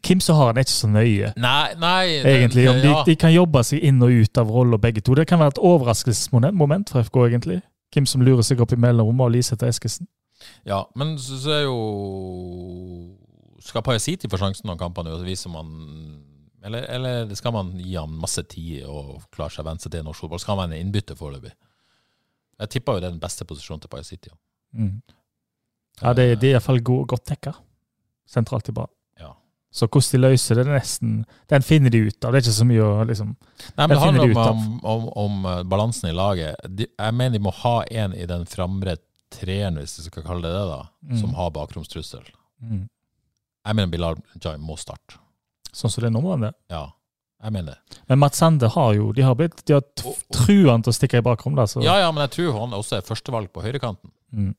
Hvem som har den, er ikke så nøye. Nei, nei Egentlig, om de, ja. de kan jobbe seg inn og ut av roller begge to. Det kan være et overraskelsesmoment for FK, egentlig. hvem som lurer seg opp i mellomrommet, og Liseth Eskesen. Ja, men så, så er jo Skal Pajasiti få sjansen noen kampene, og viser man eller, eller skal man gi ham masse tid og klare seg seg til norsk fotball? Skal han være en innbytter foreløpig? Jeg tipper jo det er den beste posisjonen til Pajasiti. Ja. Mm. Ja, det, det er iallfall godt dekka sentralt i banen. Så hvordan de løser det, nesten Den finner de ut av. Det er ikke så mye å liksom Nei, men Det handler de om, om, om, eh, balansen i laget. De, jeg mener de må ha en i den framre treeren, hvis vi skal kalle det det, da, Mm. som har bakromstrussel. mm. Jeg mener Bilal Jai må starte. Sånn som det er nå, må han det. Ja, jeg mener det. Men Mats Sande har jo De har blitt De har t- Og- trua han til å stikke i bakrom, da. Så. Ja, ja, men jeg tror han også er førstevalg på høyrekanten. Mm.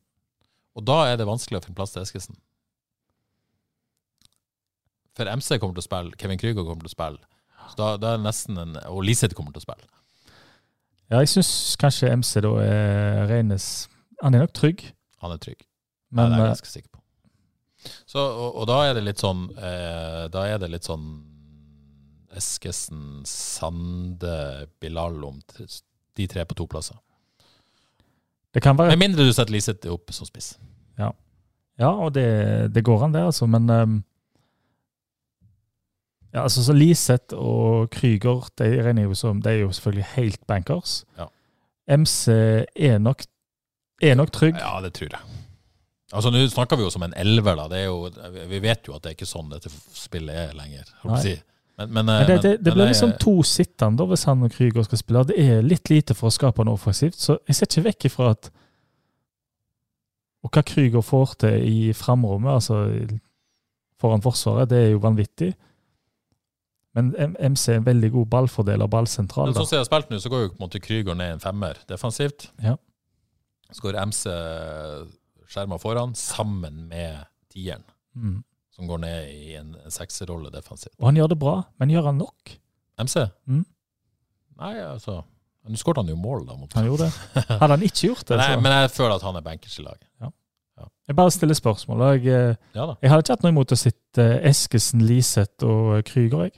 Og da er det vanskelig å finne plass til Eskesen. For MC kommer til å spille, Kevin Krüger kommer til å spille. Så da, da er det nesten en, Og Liseth kommer til å spille. Ja, jeg syns kanskje MC da er Reines Han er nok trygg, Han er trygg. men det er jeg eh, ganske sikker på. Så, og, og da er det litt sånn eh, Da er det litt sånn Eskesen, Sande, Bilal om de tre på to plasser. det kan være Med mindre du setter Liseth opp som spiss. Ja, og det, det går an, det, altså. Men ehm, ja, altså, så Liseth og Krüger de de er jo selvfølgelig helt bankers. Ja. MC er nok, er nok trygg. Ja, det tror jeg. Altså, Nå snakker vi jo som en elver, da. Det er jo, vi vet jo at det er ikke sånn dette spillet er lenger. Si. Men, men, Men det, det, det blir liksom to sittende hvis han og Krüger skal spille. Det er litt lite for å skape noe offensivt, så jeg ser ikke vekk ifra at Og hva Krüger får til i framrommet, altså foran Forsvaret, det er jo vanvittig. Men MC er en veldig god ballfordeler, ballsentral. Men sånn som jeg har spilt nå, så går jo på en måte Krüger ned en femmer defensivt. Ja. Så går MC skjerma foran, sammen med tieren, Mm. som går ned i en sekserrolle defensivt. Og han gjør det bra, men gjør han nok? MC? Mm. Nei, altså Nå skåret han jo mål, da. Mot. Han gjorde det. Hadde han ikke gjort [LAUGHS] det, Nei, så men jeg føler at han er bankers i laget. Jeg bare stiller spørsmål. Jeg, eh, Ja jeg hadde ikke hatt noe imot å sitte Eskesen, Liseth og Krüger, jeg.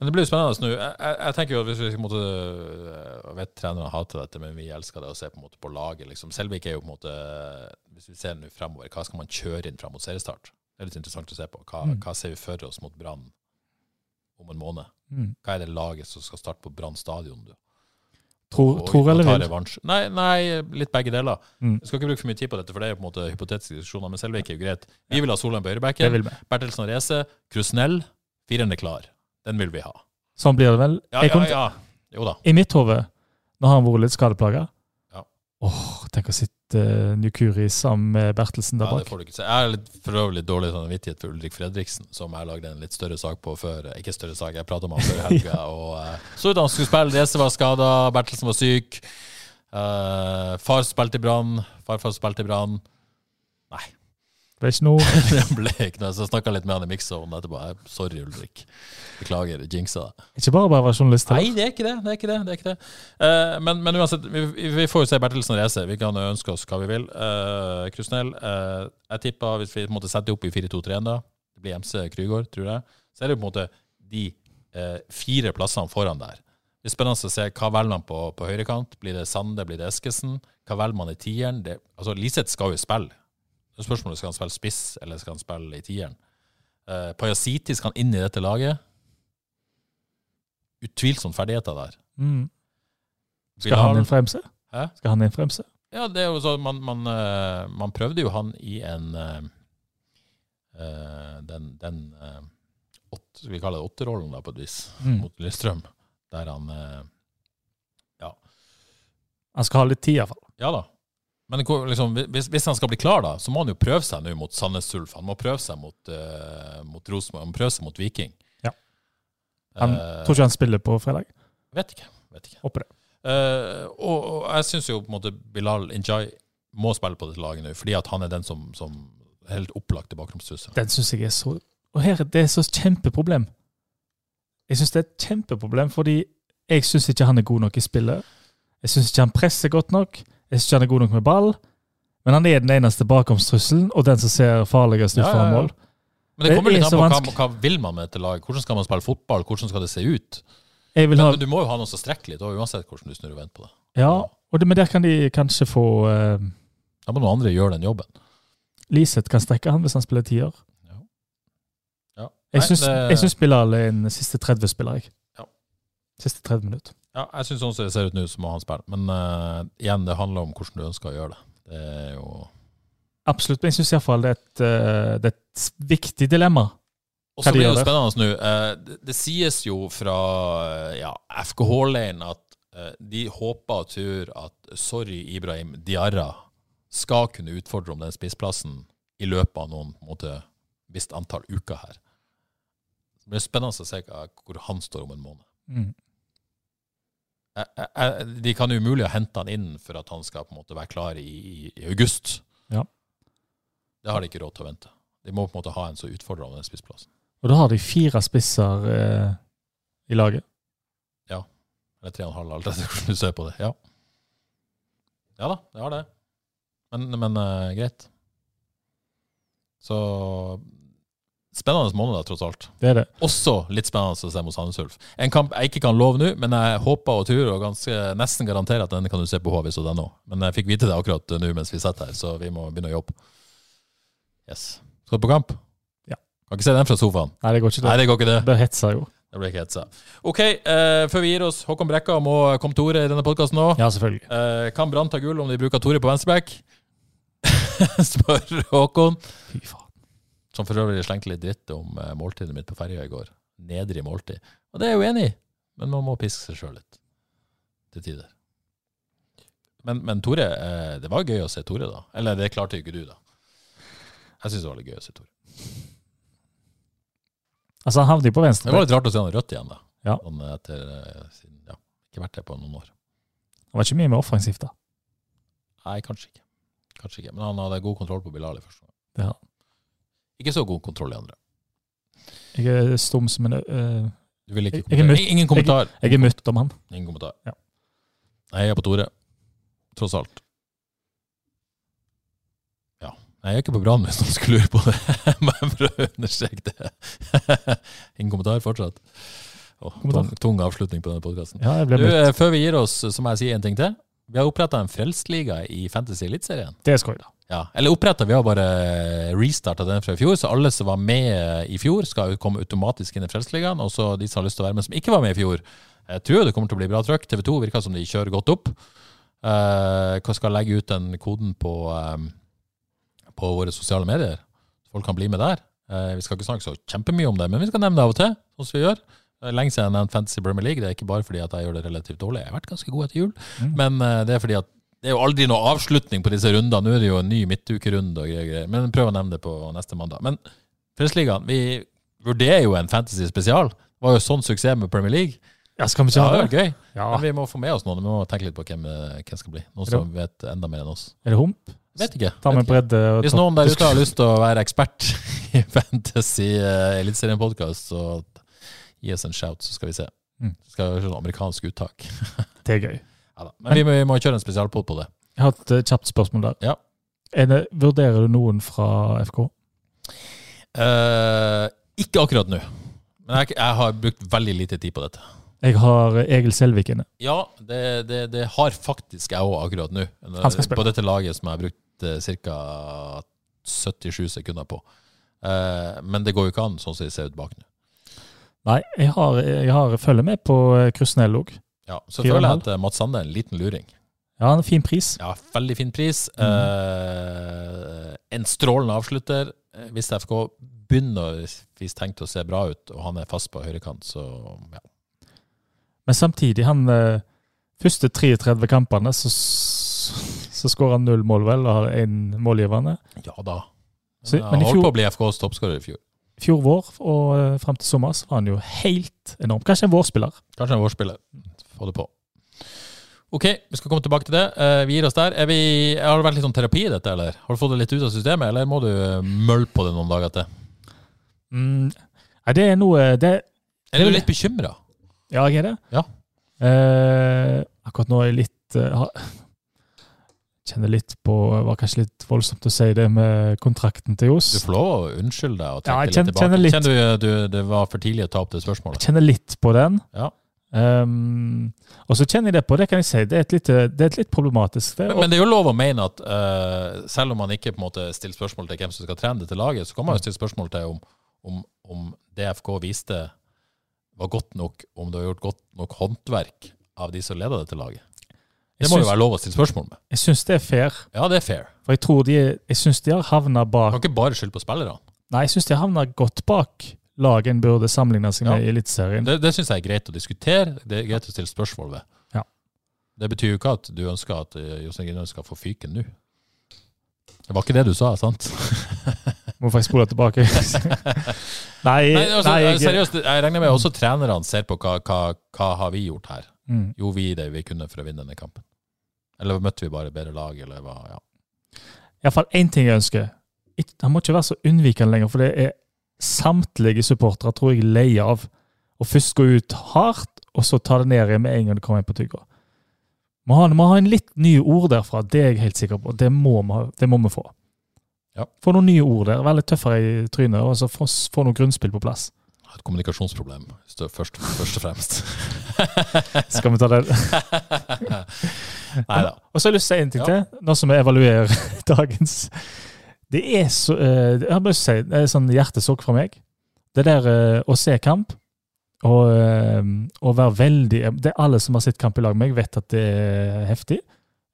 Men det blir jo spennende nå. Jeg, jeg, jeg tenker jo at hvis vi måte Jeg vet trenerne hater dette, men vi elsker det å se på måte på laget. liksom. Selvik er jo på en måte Hvis vi ser nå fremover, hva skal man kjøre inn fram mot seriestart? Det er litt interessant å se på. Hva, Mm. hva ser vi for oss mot Brann om en måned? Mm. Hva er det laget som skal starte på Brann stadion? du? Tror, Og- tror eller vil. Nei, nei, litt begge deler. Mm. Jeg skal ikke bruke for mye tid på dette, for det er jo på en måte hypotetiske diskusjoner. Men Selvik er jo greit. Vi vil ha Solheim på høyrebacken. Bertelsen og Reze. Krusnell. Fireren er klar. Den vil vi ha. Sånn blir det vel. Ja, ja, ja. Jo da. I mitt hode, nå har han vært litt skadeplaga. Ja. Åh, tenk å sitte uh, Nukuri sammen med Bertelsen der Ja, det får du ikke se. Jeg er litt, for øvrig dårlig samvittighet for Ulrik Fredriksen, som jeg lagde en litt større sak på før. Ikke større sak, jeg prata om han før [LAUGHS] helga. og uh, Så ut han skulle spille, Reze var skada, Bertelsen var syk. Uh, far spilte i Brann, farfar spilte i Brann. Nei, nå ikke noe det ble ikke noe. Så snakka litt med han i mixzone etterpå. Sorry, Ulrik. Beklager, jinxa det. Ikke bare bare journalist. Nei, det er ikke det. det, er ikke det, det, er ikke det. Uh, men, men uansett, vi, vi får jo se Bertelsen reise. Vi kan ønske oss hva vi vil. Uh, Krusnell, uh, jeg tippa hvis vi måtte sette opp i 4-2-3-en, da, det blir MC Krygård, tror jeg, så er det på en måte de uh, fire plassene foran der. Det er spennende å se hva velger man på, på høyrekant. Blir det Sande, blir det Eskesen? Hva velger man i tieren? Det, altså, Liseth skal jo spille. Er spørsmålet skal han spille spiss, eller skal han spille i tieren. Uh, Pajasiti skal han inn i dette laget. Utvilsomt ferdigheter der. Mm. Skal han inn fremse? Hæ? Skal han inn fremse? Ja, det er jo så, man, man, uh, man prøvde jo han i en eh, eh, Den, den eh, åt, Skal vi kalle det åtterollen, da, på et vis, Mm. mot Lillestrøm. Der han Ja. Han skal ha litt tid, iallfall. Ja da. Men liksom, hvis, hvis han skal bli klar, da, så må han jo prøve seg nå mot Sandnes Ulf. Han må prøve seg mot, uh, mot Rosenborg. Han må prøve seg mot Viking. Ja. Han uh, Tror ikke han spiller på fredag. Vet ikke. Vet ikke. Håper det. Uh, og, og jeg syns jo på en måte Bilal Injay må spille på dette laget nå, fordi at han er den som, som helt opplagt er bakromstrusselen. Den syns jeg er så Og her, det er så kjempeproblem. Jeg syns det er et kjempeproblem, fordi jeg syns ikke han er god nok i spillet. Jeg syns ikke han presser godt nok. Jeg syns ikke han er god nok med ball. Men han er den eneste bakomstrusselen, og den som ser farligst ut Ja, ja, ja. Men det kommer er litt an på hva, hva vil man med dette laget. Hvordan skal man spille fotball? Hvordan skal det se ut? Jeg ha Men du må jo ha noe som strekker litt, uansett hvordan du snur og vender på det. Ja, det, men der kan de kanskje få uh... Ja, må noen andre gjøre den jobben. Liseth kan strekke han hvis han spiller tier. Ja. Jeg Nei, syns, det- Bilal er en siste 30-spiller, jeg. Ja. Siste 30 minutter. Ja, jeg syns sånn som det ser ut nå, så må han spille. Men uh, igjen, det handler om hvordan du ønsker å gjøre det. Det er jo Absolutt, men jeg syns iallfall det, uh, eh, det er et viktig dilemma. Og så blir det jo spennende nå. Uh, Det, det sies jo fra eh, ja, FKH-leiren at eh, de håper og tror at Sorry Ibrahim Diarra skal kunne utfordre om den spissplassen i løpet av noen på en måte, visst antall uker her. Det blir spennende å se hvor han står om en måned. Mm. Jeg, jeg, jeg, de kan umulig ha henta han inn for at han skal på en måte være klar i, i, i august. Ja. Det har de ikke råd til å vente. De må på en måte ha en så utfordrende spissplass. Og da har de fire spisser eh, i laget. Ja. Eller tre og en halv, alt etter hvordan du ser på det. Ja. ja da, det har det. Men, men eh, greit. Så Spennende måneder, tross alt. Det er det. Også litt spennende å se mot Sandnes. En kamp jeg ikke kan love nå, men jeg håper og tror og ganske, nesten garanterer at denne kan du se på hvis.no. Men jeg fikk vite det akkurat nå mens vi sitter her, så vi må begynne å jobbe. Yes. Skal du på kamp? Ja. Kan ikke se den fra sofaen. Nei, det går ikke. det. Nei, Det, går ikke det. det hetser jo. Det ble ikke hetsa. OK, eh, før vi gir oss. Håkon Brekka må komme til orde i denne podkasten nå. Ja, selvfølgelig. Eh, kan Brann ta gull om de bruker Tore på venstreback? [LAUGHS] Spør Håkon. Fy faen. Som for øvrig slengte litt dritt om eh, måltidet mitt på ferja i går. Nedrig måltid. Og det er jeg jo enig i, men man må piske seg sjøl litt. Til tider. Men, men Tore, eh, det var gøy å se Tore, da. Eller det klarte jo ikke du, da. Jeg syns det var litt gøy å se Tore. Altså, han havner jo på venstre. Det var litt rart å se han rødt igjen, da. Ja. Han etter eh, siden, ja, Ikke vært det på noen år. Han var ikke mye mer offensivt, da. Nei, kanskje ikke. Kanskje ikke. Men han hadde god kontroll på Bilal i første gang. Det har han. Ikke så god kontroll i andre. Jeg er stum som en uh, Du vil ikke Jeg- jeg kommentere? møtt- Ingen kommentar. Jeg er møtt om han. Ingen kommentar. Ja. Nei, jeg er på Tore. Tross alt. Ja. Nei, jeg er ikke på Brann, hvis noen skulle lure på det. Bare for å understreke det. [LAUGHS] Ingen kommentar fortsatt. Oh, tung, tung avslutning på denne podkasten. Ja, jeg eh, Før vi gir oss, så må jeg si en ting til. Vi har oppretta en Frelstliga i Fantasy Eliteserien. Det er skøy, da. Ja, eller oppretta, vi har bare restarta den fra i fjor. Så alle som var med i fjor, skal komme automatisk inn i Frelsesligaen. Og så de som har lyst til å være med, som ikke var med i fjor. Jeg tror det kommer til å bli bra trøkk. TV 2 virker som de kjører godt opp. Uh, skal legge ut den koden på, eh, på våre sosiale medier. Folk kan bli med der. Eh, vi skal ikke snakke så kjempemye om det, men vi skal nevne det av og til, sånn som vi gjør. Lenge siden jeg har nevnt Fantasy Bremer League. Det er ikke bare fordi at jeg gjør det relativt dårlig. Jeg har vært ganske god etter jul. Mm. Men eh, det er fordi at det er jo aldri noe avslutning på disse rundene. Nå er det jo en ny midtukerunde og greier. greier. Men prøv å nevne det på neste mandag. Men Frelsesligaen, vi vurderer jo en fantasy spesial. Det var jo sånn suksess med Premier League. Ja, skal vi ikke ha det det? gøy. Ja. Men vi må få med oss noen. Vi må tenke litt på hvem det hvem skal bli. Noen som vet enda mer enn oss. Er det hump? Vet ikke. Vet ikke. Hvis noen der ute har lyst til å være ekspert [LAUGHS] i Fantasy uh, Eliteserien-podkast, så gi oss en shout, så skal vi se. Mm. Skal vi ha sånn amerikansk uttak. Det er gøy. Ja, da. Men vi må, vi må kjøre en spesialpod på det. Jeg har et eh, kjapt spørsmål der. Ja. Er det, vurderer du noen fra FK? Eh, ikke akkurat nå. Men jeg, jeg har brukt veldig lite tid på dette. Jeg har eh, Egil Selvik inne. Ja, det, det, det har faktisk jeg òg akkurat nå. Han skal spille. På dette laget som jeg har brukt uh, ca. 77 sekunder på. Eh, men det går jo ikke an sånn som det ser ut bak nå. Nei, jeg har, jeg har følger med på eh, Krusnell òg. Ja, så føler jeg at eh, Mats Sande er en liten luring. Ja, en fin pris. Ja, veldig fin pris. Mhm. Eh, en strålende avslutter. Eh, Hvis FK begynner hvis tenkt å se bra ut, og han er fast på høyrekant, så ja. Men samtidig, han eh, første 33 kampene, så, så skårer han null mål, vel, og har én målgivende. Ja da. Så- Men han holdt fjor- på å bli FKs toppskårer i fjor. Fjor vår og uh, fram til så var han jo helt enorm. Kanskje en vårspiller. Kanskje en vårspiller. Få det på. Ok, vi skal komme tilbake til det. Eh, vi gir oss der. Er vi, har det vært litt sånn terapi i dette, eller? Har du fått det litt ut av systemet, eller må du eh, mølle på det noen dager til? Mm, nei, det er noe det, Er du litt bekymra? Ja, jeg er det. Ja. Eh, akkurat nå er jeg litt uh, Kjenner litt på Det var kanskje litt voldsomt å si det med kontrakten til Johs. Du får lov å unnskylde deg og Ja, trekke jeg kjenner- litt tilbake. kjenner litt- Kjenner du, du det var for tidlig å ta opp det spørsmålet? Jeg Kjenner litt på den. Ja. Um, og så kjenner jeg det på, det kan jeg si, det er et litt, det er et litt problematisk. Det, Men, men det er jo lov å mene at uh, selv om man ikke på en måte stiller spørsmål til hvem som skal trene dette laget, så kan man jo stille spørsmål til om, om, om DFK viste var godt nok, om det har gjort godt nok håndverk av de som leder dette laget. Det må jo være lov å stille spørsmål med. jeg syns det er fair, Ja, det er fair. for jeg tror de, jeg synes de har havna Man bak kan ikke bare skylde på spillerne. Nei, jeg syns de har havna godt bak laget en burde sammenligne seg Ja. med i Eliteserien. Det, det syns jeg er greit å diskutere, det er greit å stille spørsmål ved. Ja. Det betyr jo ikke at du ønsker at uh, Jostein Gunnar skal få fyken nå. Det var ikke det du sa, sant? [LAUGHS] Må jeg spole tilbake? [LAUGHS] nei, Nei, altså, nei, jeg, seriøst, jeg regner med også trenerne ser på hva, hva, hva har vi gjort her. Mm. Jo, vi det vi kunne for å vinne denne kampen. Eller møtte vi bare bedre lag, eller hva? Ja. Iallfall én ting jeg ønsker. Han må ikke være så unnvikende lenger, for det er samtlige supportere tror jeg leier av å først gå ut hardt, og så ta det ned igjen med en gang det kommer inn på tygga. Vi må ha en litt nye ord derfra, det er jeg helt sikker på. Det må vi, det må vi få. Ja. Få noen nye ord der, være litt tøffere i trynet, og så få, få noe grunnspill på plass. Et kommunikasjonsproblem, først, først og fremst. [LAUGHS] Skal vi ta det? [LAUGHS] Nei da. Og så har jeg lyst til å si en ting Ja. til, nå som vi evaluerer [LAUGHS] dagens Det er så eh, Jeg har lyst til å si, det er sånn hjertesukk fra meg. Det der eh, å se kamp og, eh, og være veldig Det er alle som har sett kamp i lag med meg, vet at det er heftig.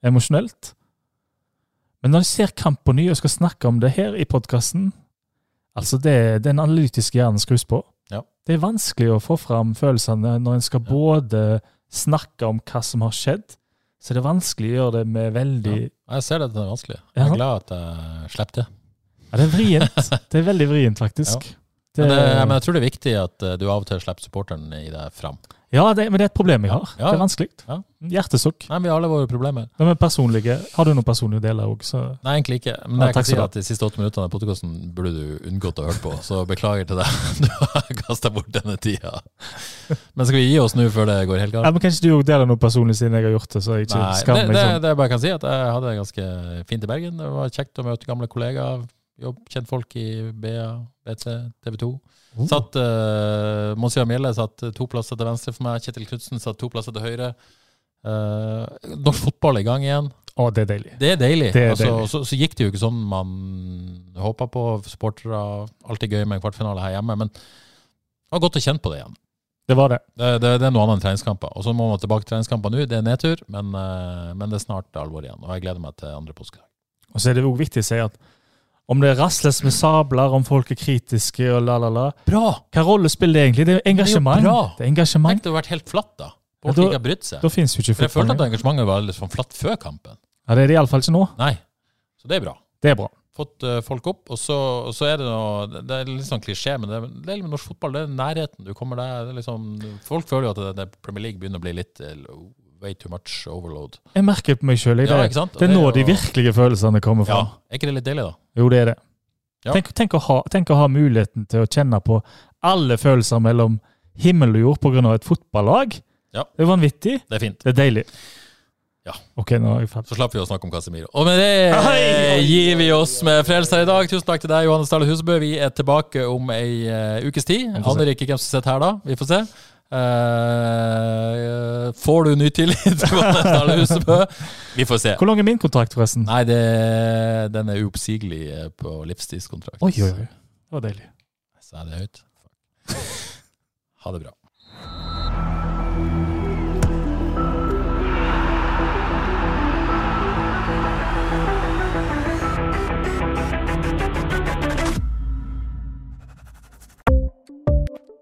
Emosjonelt. Men når jeg ser kamp på ny og skal snakke om det her i podkasten Altså, det, den analytiske hjernen skrus på. Ja. Det er vanskelig å få fram følelsene når en skal Ja. både snakke om hva som har skjedd, så det er vanskelig å gjøre det med veldig Ja. Jeg ser det at det er vanskelig. Jeg er glad at jeg slipper det. Ja, det er vrient. [LAUGHS] Det er veldig vrient, faktisk. Men, det, men jeg tror det er viktig at eh, du av og til slipper supporteren i deg fram. Ja, det, men det er et problem jeg har. Ja. Det er vanskelig. Ja. Hjertesukk. Nei, Vi har alle våre problemer. Men er personlige, har du noen personlige deler òg, Nei, egentlig ikke. Men Ja, jeg kan si at de siste åtte minuttene av podkasten burde du unngått å høre på, så beklager til deg. [LAUGHS] Du har kasta bort denne tida. Men skal vi gi oss nå før det går helt ja, men Kanskje du òg deler noe personlig siden jeg har gjort det, så jeg ikke Nei, det, skammer meg det, sånn. det jeg bare kan si, at jeg hadde det ganske fint i Bergen. Det var kjekt å møte gamle kollegaer, jobb, kjent folk i BA, BT, TV 2. Oh. Satt uh, Monsieur Mjelle satt to plasser til venstre for meg. Kjetil Knutsen satt to plasser til høyre. Uh, norsk fotball er i gang igjen. Å, det er deilig. Det er deilig. Det er altså, deilig. Så, så gikk det jo ikke sånn man håpa på. Supportere. Alltid gøy med en kvartfinale her hjemme. Men det var godt å kjenne på det igjen. Det var det. Det, det, det er noe annet enn treningskamper. Og så må man tilbake til treningskamper nå. Det er nedtur, men, eh, men det er snart alvor igjen. Og jeg gleder meg til andre påskedag. Og så er det òg viktig å si at om det rasles med sabler, om folk er kritiske og la, la, la Bra! Hva rolle spiller det egentlig? Det er jo engasjement. bra. Det er engasjement. Tenk det hadde vært helt flatt, da. Ja, Folk da- ikke har brydd seg. Da finnes jo ikke fotball. jeg følte at engasjementet var litt sånn flatt før kampen. Ja, det er det iallfall ikke nå. Nei. Så det er bra. Det er bra. Fått uh, folk opp, og så, og så er det noe Det det er litt sånn klisjé, men det, er- det er med norsk fotball. Det er nærheten. Du kommer der det er liksom, Folk føler jo at det, det Premier League begynner å bli litt eh, way too much overload. Jeg merker på meg sjøl. Det, Ja, ikke det er nå jo- de virkelige følelsene kommer Ja. Er ikke det litt deilig, da? Jo, det er det. Ja. Tenk, tenk, å ha, tenk å ha muligheten til å kjenne på alle følelser mellom himmel og jord pga. et fotballag. Ja. Det er vanvittig. Det er fint. Det er deilig. Ja. Ok, nå er jeg ferdig. Så slapp vi å snakke om Casemiro. Og med det Hei! gir vi oss med Frelser i dag. Tusen takk til deg, Johannes Dale Husebø. Vi er tilbake om ei uh, ukes tid. Aner ikke hvem som sitter her da. Vi får se. Eh, får du ny tillit, [LAUGHS] Husebø? Vi får se. Hvor lang er min kontrakt, forresten? Nei, det, den er uoppsigelig eh, på livstidskontrakt. Oi, oi, oi. Det var deilig. Så er det høyt. Ha det bra.